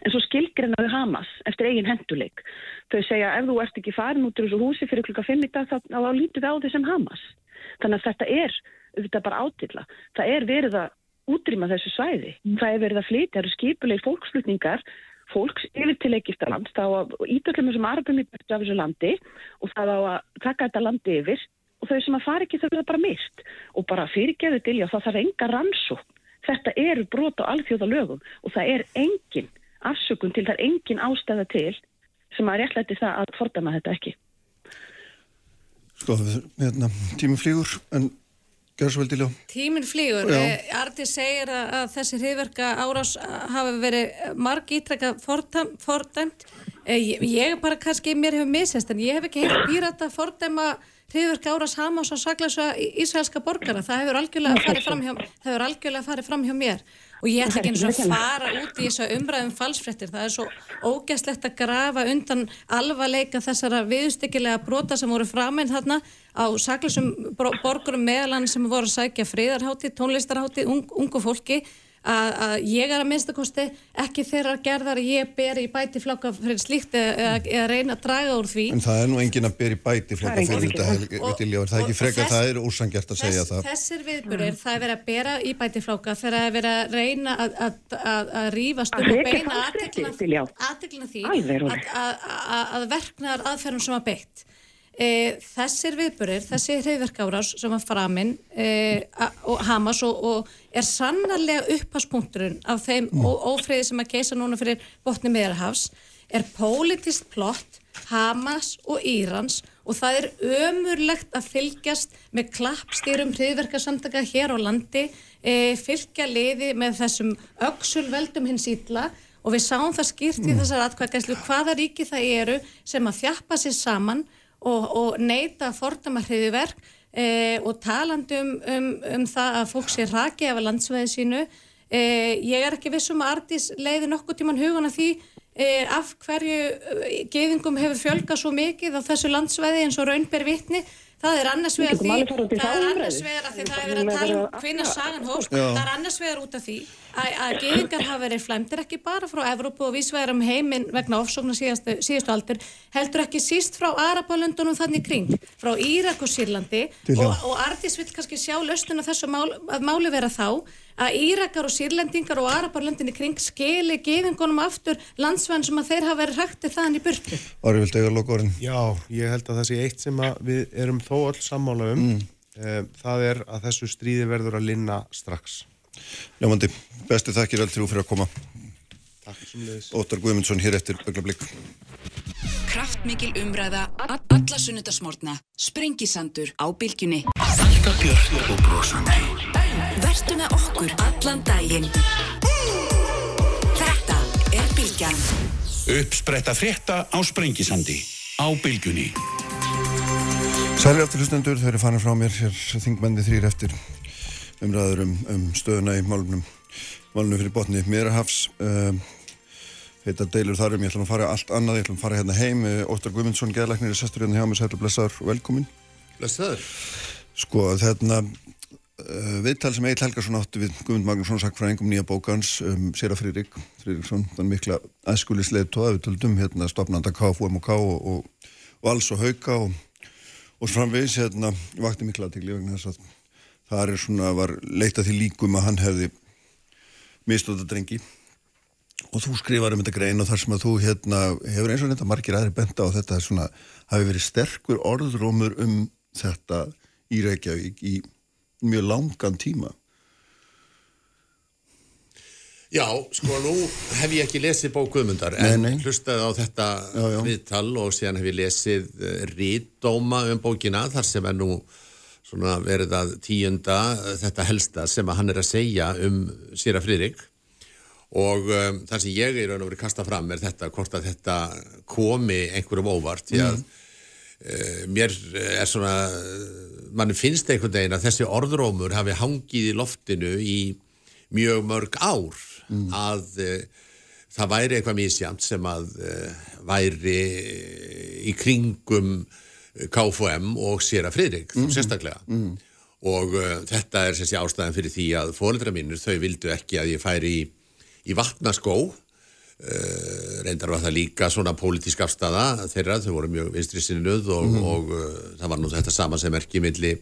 en svo skilgrennaðu Hamas eftir eigin henduleik. Þau segja, ef þú ert ekki farin út úr þessu húsi fyrir klukka 5 í dag, þá, þá lítur við á þessum Hamas. Þannig að þetta er, þetta er bara átilla. Það er verið að útrýma þessu svæði. Mm. Það er verið að flytja, það eru skipuleg fólksflutningar fólks yfir til Egiptaland þá að ítöklum þessum arbum í bættu af þessu landi og það á að taka þetta landi yfir og þau sem að fara ekki þau verða bara mist og bara fyrirgeðu til já það þarf enga rannsó þetta eru brot á alþjóða lögum og það er engin afsökun til það er engin ástæða til sem að réttlæti það að fordama þetta ekki Sko, hérna, tími flýgur en Gjörðsvöldiljó. Tíminn flýgur. Eh, Arti segir að, þessi hriðverka árás hafa verið marg ítrekka fordæmt. Eh, ég, ég bara kannski, mér hefur misest, en ég hef ekki heilt býrat að fordæma hriðverka árás Hamas og saglasa ísraelska borgara. Það hefur algjörlega farið fram hjá, farið fram hjá mér og ég ætla ekki eins og að fara út í þessu umræðum falsfrettir, það er svo ógæslegt að grafa undan alvarleika þessara viðstykkilega brota sem voru framinn þarna á saklisum borgurum meðalann sem voru að sækja friðarhátti, tónlistarhátti, ung, ungu fólki að, að ég er að minnstakosti ekki þeirra gerðar að ég ber í bæti flokka fyrir slíkt eða, eða reyna að draga úr því. En það er nú engin að ber í bæti flokka fyrir þetta og, það er ekki frekar, það er úrsangjart að þess, segja það. Þessir viðburir, það er verið að bera í bæti flokka þegar það er verið að reyna að, að, að rífast um og beina aðteglina því að verknar aðferðum sem að beitt E, þessir viðburir, þessi hreyðverkárás sem var framinn e, og Hamas og, og er sannarlega uppháspunkturinn af þeim mm. ófriði sem að geisa núna fyrir botni meðarhafs er pólitist plott Hamas og Írans og það er ömurlegt að fylgjast með klappstýrum hreyðverkarsamtaka hér á landi e, fylgja liði með þessum öksulveldum hins ítla og við sáum það skýrt í mm. þessar atkvæðgæslu hvaða ríki það eru sem að þjappa sér saman og, og neyta fordamahriði verk e, og talandum um, um, um það að fólk sé raki af landsveði sínu. E, ég er ekki vissum að Artís leiði nokkuð tíman hugan að því e, af hverju geðingum hefur fjölgað svo mikið á þessu landsveði eins og raunber vitni Það er annars vegar því, það er annars vegar að því það er verið að tala um hvinna sagan hóst, það er annars vegar út af því að, að geðingar hafa verið flæmdir ekki bara frá Evrópu og vísvegar um heiminn vegna ofsóknar síðastu, síðastu aldur, heldur ekki síst frá Arapalundunum þannig kring, frá Írak og Sýrlandi og, og Artís vil kannski sjá löstun af þessu mál, að máli vera þá að Írakar og Sýrlendingar og Arabarlendinni kring skeli gefingunum aftur landsvæðin sem að þeir hafa verið hrættið þann í burtu. Ári, viltu eiga loka orðin? Já, ég held að það sé eitt sem við erum þó öll sammála um. Mm. Það er að þessu stríði verður að linna strax. Ljómandi, bestu þakkir allt þrjú fyrir að koma. Takk sem leiðis. Óttar Guðmundsson hér eftir Öglablik. Kraftmikil umræða, alla sunnudasmórna, sprengisandur á bylgjunni. Alltaf björn og brosandi. Vertu með okkur allan daginn. Þetta er bylgjan. Uppspretta frétta á sprengisandi á bylgjunni. Sælir aftur hlustendur, þau eru fannar frá mér hér þingmenni þrýr eftir umræður um, um stöðuna í málunum málunum fyrir botni Mirahafs uh, heita deilur þarum, ég ætlum að fara allt annað, ég ætlum að fara hérna heim Óttar Guðmundsson, geðlæknir, er sestur hérna hjá mér sætla blessaður velkomin Blessaður Sko, þetta viðtal sem Egil Helgarsson átti við Guðmund Magnússon sakfræðingum nýja bókans um Sera Fririk, Fririksson, þann mikla aðskulisleið tóða við töldum hérna stopnanda KFUM og og, og, og alls og hauka og og framvegis hérna vakti mikla aðtegli vegna þess að það er svona, var leitað því líkum að hann hefði mistóta drengi. Og þú skrifar um þetta grein og þar sem að þú hérna hefur eins og þetta margir aðri benda á þetta svona hafi verið sterkur orðrómur um þetta í Reykjavík í mjög langan tíma Já, sko nú hef ég ekki lesið bókuðmundar en nei, nei. hlustaði á þetta já, já. viðtal og síðan hef ég lesið eh, rítdóma um bókina þar sem er nú svona verið að tíunda eh, þetta helsta sem að hann er að segja um Sýra Friðrik og um, það sem ég er að vera kasta fram er þetta hvort að þetta komi einhverjum óvart því að mm. Uh, mér er svona mann finnst einhvern veginn að þessi orðrómur hafi hangið í loftinu í mjög mörg ár mm. að það væri eitthvað mísjamt sem að væri í kringum KFM og Sera Fridrik mm. sérstaklega mm. og uh, þetta er sérst ástæðan fyrir því að fóröldra mínur þau vildu ekki að ég færi í, í vatnaskó reyndar var það líka svona pólitísk afstæða þeirra, þau voru mjög vinstri sinnuð og, mm. og, og það var nú þetta sama sem er ekki milli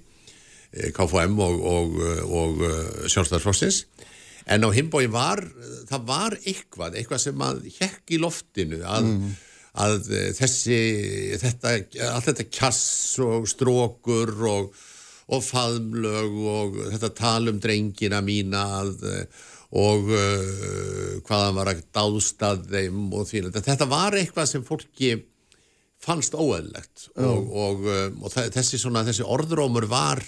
KFM og, og sjálfstæðarflóksins en á himbói var, það var eitthvað, eitthvað sem að hekk í loftinu að, mm. að þessi, þetta, allt þetta kjass og strókur og, og faðmlög og þetta talum drengina mína að, og uh, hvaðan var að dástað þeim og því þetta var eitthvað sem fólki fannst óeðlegt og, og, og þessi, svona, þessi orðrómur var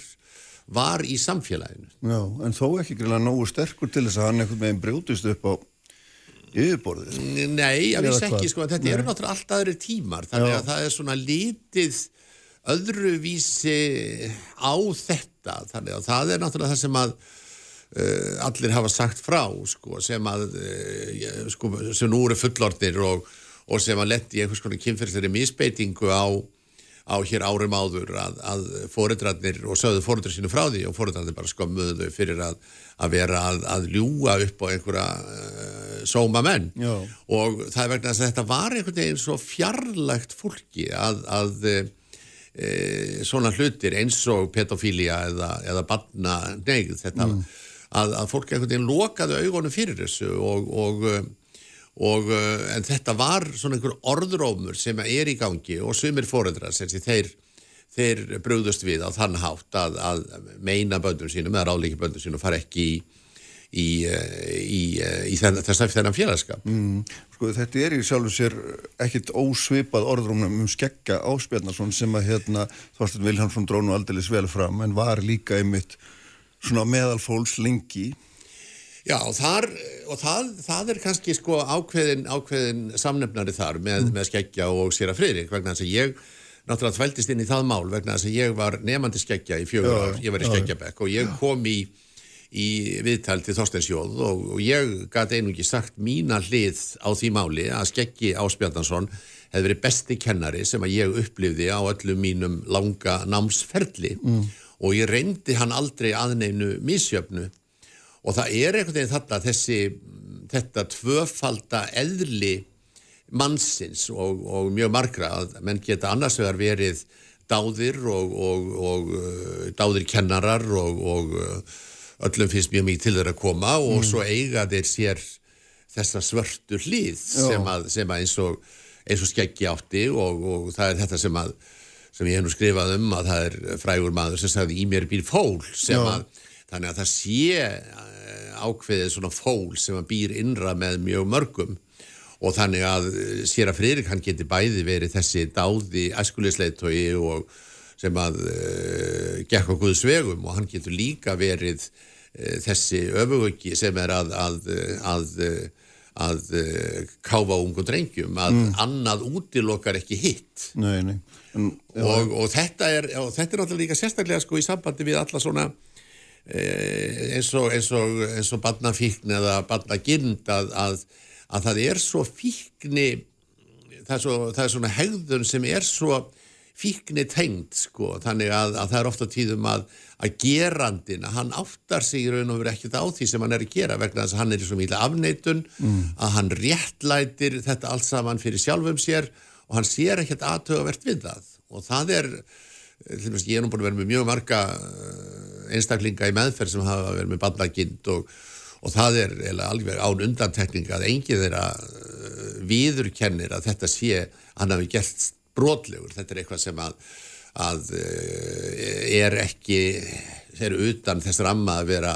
var í samfélaginu. Já, en þó ekki greiðlega nógu sterkur til þess að hann einhvern veginn brjótist upp á yfirborðið. Nei, ég veist ekki, sko, þetta Nei. eru náttúrulega allt aðri tímar, þannig Já. að það er svona litið öðruvísi á þetta, þannig að það er náttúrulega það sem að uh, allir hafa sagt frá, sko, sem að, uh, sko, sem nú eru fullornir og, og sem að letti einhvers konar kynferðsleri misbeitingu á á hér árum áður að, að fóredrarnir og sögðu fóredrar sínu frá því og fóredrarnir bara skömmuðu þau fyrir að, að vera að, að ljúa upp á einhverja uh, sóma menn Já. og það er vegna að þetta var einhvern veginn svo fjarlægt fólki að e, svona hlutir eins og pedofília eða, eða barna negð þetta mm. Að fólki einhvern veginn lokaðu augunum fyrir þessu og, og og uh, en þetta var svona einhver orðrómur sem er í gangi og sumir fóreldrar sem þeir, þeir brúðust við á þann hátt að, að meina böndum sínum eða ráleiki böndum sínum fara ekki í í, í, í þess að þennan félagskap. Mm, Sko þetta er í sjálfu sér ekkit ósvipað orðrúmnum um skekka áspjarnason sem að hérna Þorstin Viljánsson drónu aldrei vel fram en var líka einmitt svona meðalfólks lengi Já, og, þar, og það, það er kannski sko ákveðin, ákveðin samnefnari þar með, mm. með skeggja og sér að friðrik vegna þess að ég náttúrulega þvældist inn í það mál vegna þess að ég var nefandi skeggja í fjögur ár, ég var í skeggjabekk og ég kom í, í viðtal til Þorsteinsjóð og, og ég gæti einungi sagt mína hlið á því máli að skeggi Áspjarnason hefði verið besti kennari sem að ég upplifði á öllum mínum langa námsferli. Mm. Og ég reyndi hann aldrei aðneinu misjöfnu og það er einhvern veginn þarna þessi þetta tvöfalda eðli mannsins og, og mjög margra að menn geta annars vegar verið dáðir og, og, og uh, dáðir kennarar og öllum finnst mjög mikið til þeirra að koma og mm. svo eiga þeir sér þessa svörtu hlýð sem sem að eins og, eins og skeggi átti og, og það er þetta sem að sem ég hef nú skrifað um að það er frægur maður sem sagði í mér býr fól sem Já. að þannig að það sé eh, ákveðið svona fól sem að býr innra með mjög mörgum og þannig að eh, sér að Friðrik hann geti bæði verið þessi dáði æskulisleitói og sem að uh, gekk á Guðsvegum og hann getur líka verið uh, þessi öfugöki sem er að að, að, að káfa ungu drengjum að mm. annað útilokkar ekki hitt Nei, nei og, og þetta er og þetta er náttúrulega líka sérstaklega sko í sambandi við alla svona eins og eins og, eins og barnafíkn eða barnagind að, að að það er svo fíkni það er, svo, það er svona hegðun sem er svo fíkni tengd sko þannig að, að það er ofta tíðum að, að gerandin að hann áttar sig í raun og verið ekkert á því sem hann er að gera vegna þess að hann er í svo mýla afneitun mm. að hann réttlætir þetta allt saman fyrir sjálfum sér og hann sér ekkert aðtöðavert við það. Og það er ég er nú búin að vera með mjög marga eh, einstaklinga í meðferð sem hafa verið með bandlagind og og það er alveg án undantekning að engið þeirra uh, viðurkennir að þetta sé hann hafi gert brotlegur. Þetta er eitthvað sem að, að er ekki er utan þess ramma að vera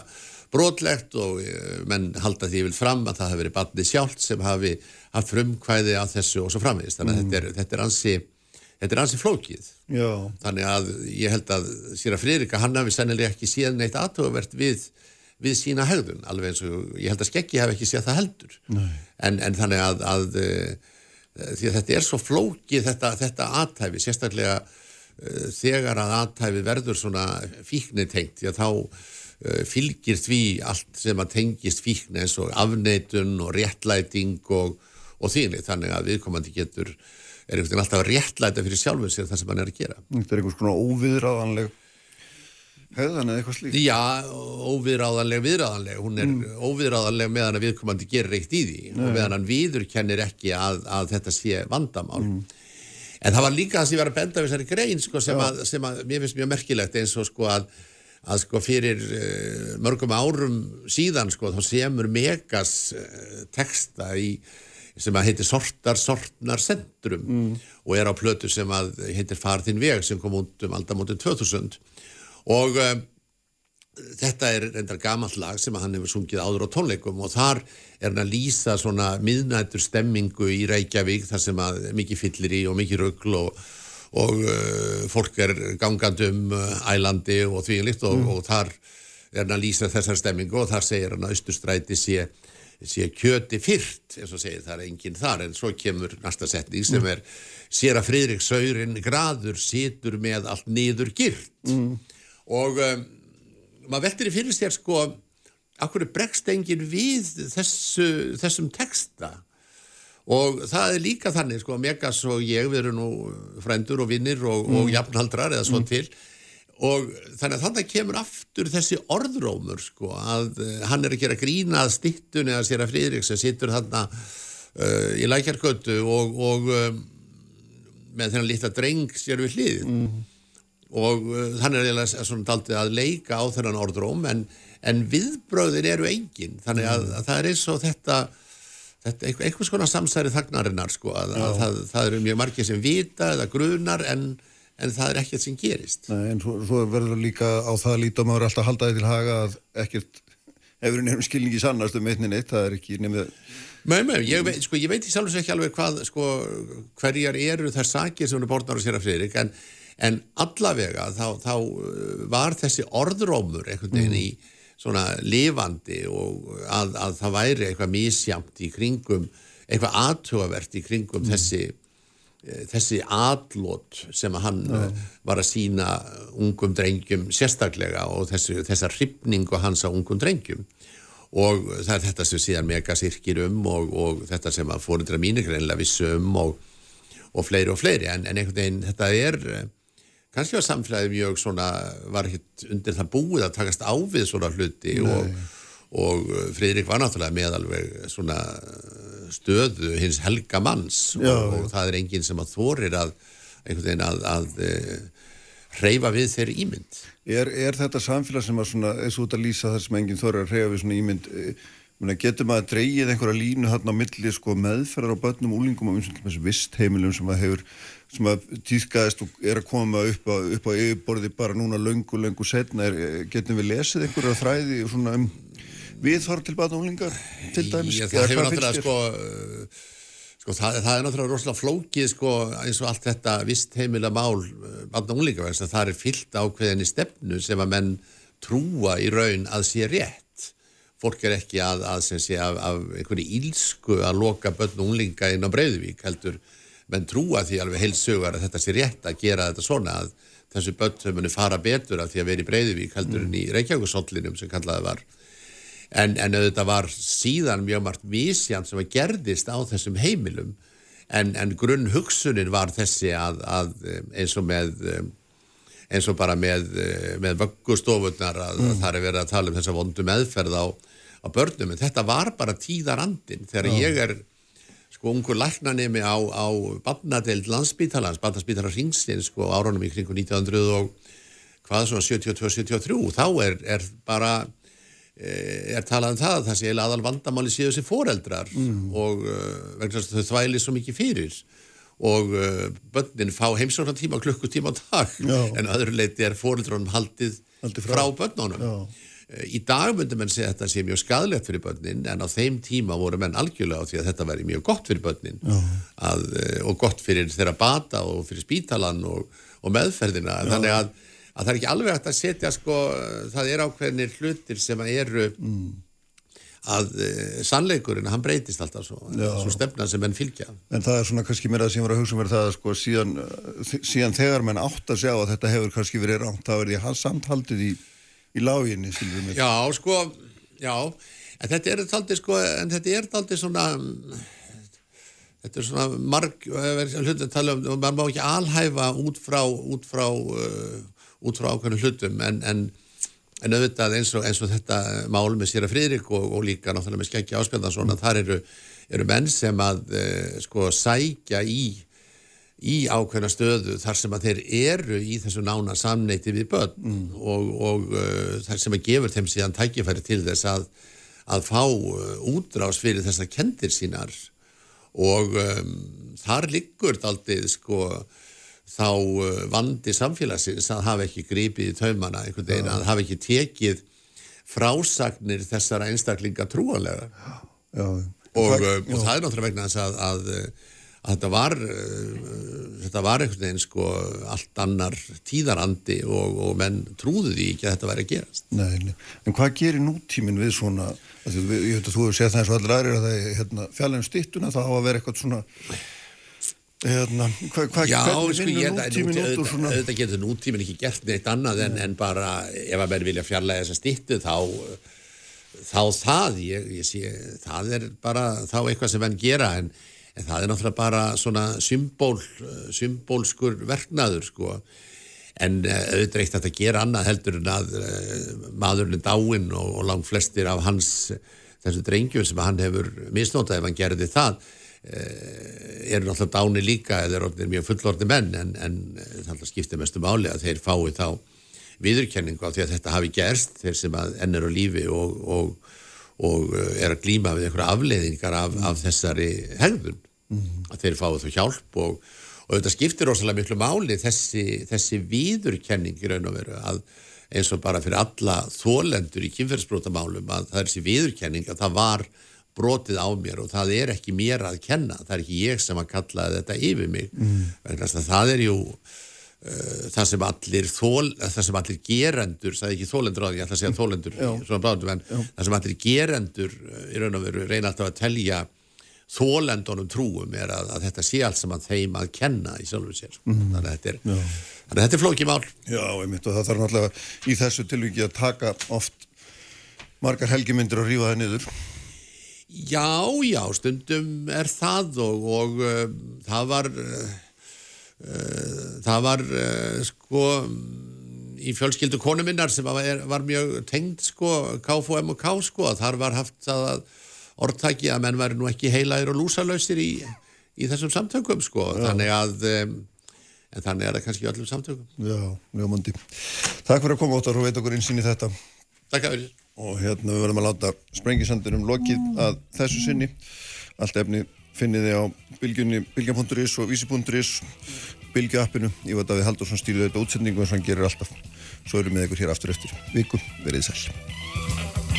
brotlegt og uh, menn halda því vil fram að það hafi verið barnið sjálft sem hafi haft frumkvæði á þessu og svo framvist þannig að mm. þetta, er, þetta er ansi Þetta er hansi flókið. Já. Þannig að ég held að Sýra Friðrika hann hafi sennilega ekki síðan neitt aðtöfavert við við sína hegðun, alveg eins og ég held að skeggi hef ekki séð það heldur en, en þannig að, að því að þetta er svo flókið þetta, þetta aðtæfi, sérstaklega uh, þegar að aðtæfi verður svona fíkni tengt, því að þá fylgir því allt sem að tengist fíkni eins og afneitun og réttlæting og, og þýni, þannig að viðkomandi getur er einhvern veginn alltaf að réttlæta fyrir sjálfum sér það sem hann er að gera. Þetta er einhvers konar óviðraðanleg hefðan eða eitthvað slíkt? Já, óviðráðanleg, viðráðanleg hún er mm. óviðráðanleg meðan að viðkomandi gerir eitt í því Nei. og meðan hann viðurkennir ekki að, að þetta sé vandamál mm. en það var líka það sem ég var að benda við þessari grein sko, sem, að, sem að mér finnst mjög merkilegt eins og sko að að sko fyrir uh, mörgum árum síðan sko þá semur Megas uh, texta í sem að heitir Sortar Sortnar Centrum mm. og er á plötu sem að heitir Farðin veg sem kom út um aldamótið 2000 og um, þetta er reyndar gammal lag sem hann hefur sungið áður á tónleikum og þar er hann að lýsa svona miðnættur stemmingu í Reykjavík þar sem að mikið fyllir í og mikið ruggl og, og uh, fólk er gangand um uh, ælandi og því líkt og, mm. og þar er hann að lýsa þessar stemmingu og þar segir hann að Östustræti sé, sé kjöti fyrrt eins og segir það er enginn þar en svo kemur næsta setning sem mm. er sér að Fridrik Saurin graður situr með allt niður gyrt mm og um, maður veldur í fyrir sér sko akkur bregst engin við þessu, þessum texta og það er líka þannig sko Megas og ég við erum nú frendur og vinnir og, mm. og jafnhaldrar eða svo mm. til. Og þannig að þannig kemur aftur þessi orðrómur sko að uh, hann er að gera grínað stittun eða sér að Fríðriks sem sittur þarna uh, í lækjarkötu og, og um, með þennan lítla dreng sér við hlið. Mm. Og uh, hann er eiginlega að leika á þennan orðróm en, en viðbröðin eru engin. Þannig að, að það er eins og þetta, þetta einhvers konar samsæri þagnarinnar sko að, að það, það eru mjög margir sem vita eða grunar en, en það er ekkert sem gerist Nei, en svo, svo verður líka á það lítum að vera alltaf haldaði til haga að ekkert hefur nefnum skilningi sannast um einni neitt, það er ekki nefnum Nei, nei, ég veit, sko, ég veit í sjálf og sér ekki alveg hvað, sko, hverjar eru þær sakir sem hún er borðnar á sér af Friðrik, en en allavega þá, þá uh, var þessi orðrómur einhvern veginn mm. í svona lifandi og að, að það væri eitthvað mísjamt í kringum eitthvað aðtugavert í kringum mm. þessi eh, þessi aðlót sem hann ja. var að sína ungum drengjum sérstaklega og þessi, þessa hrifningu hans á ungum drengjum og það er þetta sem síðan megasirkir um og, og þetta sem að fórundra mínir greinlega vissum og, og fleiri og fleiri en, en einhvern veginn þetta er kannski var samfélagið mjög svona, var hitt undir það búið að takast á við svona hluti og, og uh, Fridrik var náttúrulega meðalveg svona stöðu hins helga manns Já, og, og það er enginn sem að þorir að einhvern veginn að, að, að hreyfa við þeirri ímynd. Er, er þetta samfélag sem að svona, eins og út að lýsa þar sem enginn þorra að hreyfa við svona ímynd, e, getur maður að dreyið einhverja línu þarna á milli sko, meðferðar á börnum og úlingum og eins og þessu vistheimilum sem að hefur sem að týðkaðist og er að koma upp á, upp á yfirborði bara núna löngu, löngu setna, er, getum við lesið einhverja þræði svona um viðhorf til bata úlingar til dæmis? Já, það hefur náttúrulega sko Sko, það, það er náttúrulega rosalega flókið sko, eins og allt þetta vist heimila mál eh, barna úlíkaværs að það er fyllt ákveðinni stefnu sem að menn trúa í raun að sé rétt. Fólk er ekki að, að sé, af, af einhverju ílsku að loka börn og úlinga inn á Breiðvík heldur menn trúa því alveg heilsugar að þetta sé rétt að gera þetta svona að þessu börn sem munir fara betur af því að vera í Breiðvík heldur mm. en í Reykjavík sem kallaði var en, en auðvitað var síðan mjög margt vísjan sem að gerðist á þessum heimilum en, en grunn hugsunin var þessi að, að eins og með eins og bara með, með vöggustofunar að, mm. að það er verið að tala um þessa vondu meðferð á, á börnum en þetta var bara tíðarandin þegar mm. ég er sko ungur læknanemi á, á barnadeild landsbítalans, barnaspítalar Ringsins sko árunum í kringu 1900 og hvað svona 72-73 þá er, er bara Eh, er talað um það að það sé aðal vandamáli séu þessi foreldrar mm. og uh, vegna þess að þau þvæli svo mikið fyrir og uh, börnin fá heimsóknar tíma klukkutíma á dag. Já. en öðru leiti er foreldrunum haldið, haldið frá, frá börnunum. Uh, í dag myndum menn segja þetta sé mjög skadlegt fyrir börnin en á þeim tíma voru menn algjörlega á því að þetta væri mjög gott fyrir börnin. Að, og gott fyrir þeirra bata og fyrir spítalan og, og meðferðina. Já. þannig að að það er ekki alveg hægt að setja sko, það er ákveðinir hlutir sem eru mm. Að uh, sannleikurinn, hann breytist alltaf svo, svo stefna sem enn fylgja. En það er svona kannski mér að sem var að hugsa mér um það sko síðan, síðan þegar menn átt að sjá að þetta hefur kannski verið rámt, þá er því samthaldið í, í láginni. Já, sko, já, en þetta er þaldið sko, en þetta er þaldið svona þetta er svona marg, hlutin að tala um, og maður má ekki alhæfa út frá, út frá uh, út frá ákveðinu hlutum en, en, en auðvitað eins og, eins og þetta mál með Sýra Fríðrik og, og líka náttúrulega með Skeggi Áspjöldansson að þar eru, eru menn sem að eh, sko sækja í í ákveðna stöðu þar sem að þeir eru í þessu nána samneiti við börn mm. og, og uh, þar sem að gefur þeim síðan tækifæri til þess að, að fá uh, útrás fyrir þessar kendir sínar og um, þar liggur aldrei sko þá uh, vandi samfélagsins að hafa ekki gripið í taumana einhvern veginn, að hafa ekki tekið frásagnir þessara einstaklinga trúanlega já, já. Og, Hva, uh, og það er náttúrulega vegna þess að, að, að þetta var þetta var einhvern veginn sko allt annar tíðarandi og, og menn trúðu því ekki að þetta væri að gerast nei. En hvað gerir nútíminn við svona, að, ég veit að þú hefur segjað það eins og allir aðrir að það er hérna, fjallin stittuna þá á að vera eitthvað svona Hérna, hva, hva, Já, sko ég held að auðvitað getur nútíminn ekki gert neitt annað en, en bara ef að verður vilja fjarlæga þessa stittu þá, þá það, ég, ég sé, það er bara þá eitthvað sem venn gera en, en það er náttúrulega bara svona symból, symbólskur verknaður sko. En eh, auðvitað eitt að þetta gera annað heldur en að uh, maðurinn dáinn og, og langt flestir af hans þessu drengjum sem hann hefur misnótað ef hann gerði það Eh, eru náttúrulega dáni líka eða er mjög fullordi menn en, en eh, það skiptir mestu máli að þeir fái þá viðurkenningu á því að þetta hafi gerst þeir sem enn er á lífi og, og, og eh, er að glýma við einhverja afleiðingar af, af þessari hegðun mm. að þeir fái þá hjálp og, og þetta skiptir ósala miklu máli þessi, þessi viðurkenning í raun og veru að eins og bara fyrir alla þólendur í kynferðsbrótamálum að það er þessi viðurkenning að það var brotið á mér og það er ekki mér að kenna, það er ekki ég sem að kalla þetta yfir mig, mm. það er jú uh, það sem allir þól, það sem allir gerendur, það er ekki þólendur á því, ég ætla að segja þólendur bráðum, en það sem allir gerendur uh, í raun og veru reyna alltaf að telja þólendunum trúum er að, að þetta sé allt sem að þeim að kenna í sjálfur sér, mm. þannig að þetta er þannig að þetta er flókið mál. Já, einmitt og það þarf náttúrulega í þessu tilviki að taka oft margar helgimyndir og rífa það niður Já, já, stundum er það og, og uh, það var uh, það var uh, sko í fjölskyldu konu minnar sem var, var mjög tengd sko KFM og K sko þar var haft það orðtæki að menn væri nú ekki heilaðir og lúsalöysir í, í þessum samtökum sko Já. þannig að um, en þannig er það kannski öllum samtökum. Já, ljómandi. Takk fyrir að koma áttar og veit okkur einsinn í þetta. Takk að verið. Og hérna við verðum að láta sprengisandinum lokið að þessu sinni. Allt efni finnið þið á bylgjunni, bylgjan.is og vísi.is, bylgjuappinu. Ég veit að við Haldursson stýrið þetta útsendingu eins og hann gerir alltaf. Svo erum við ykkur hér aftur eftir viku. Verið sæl.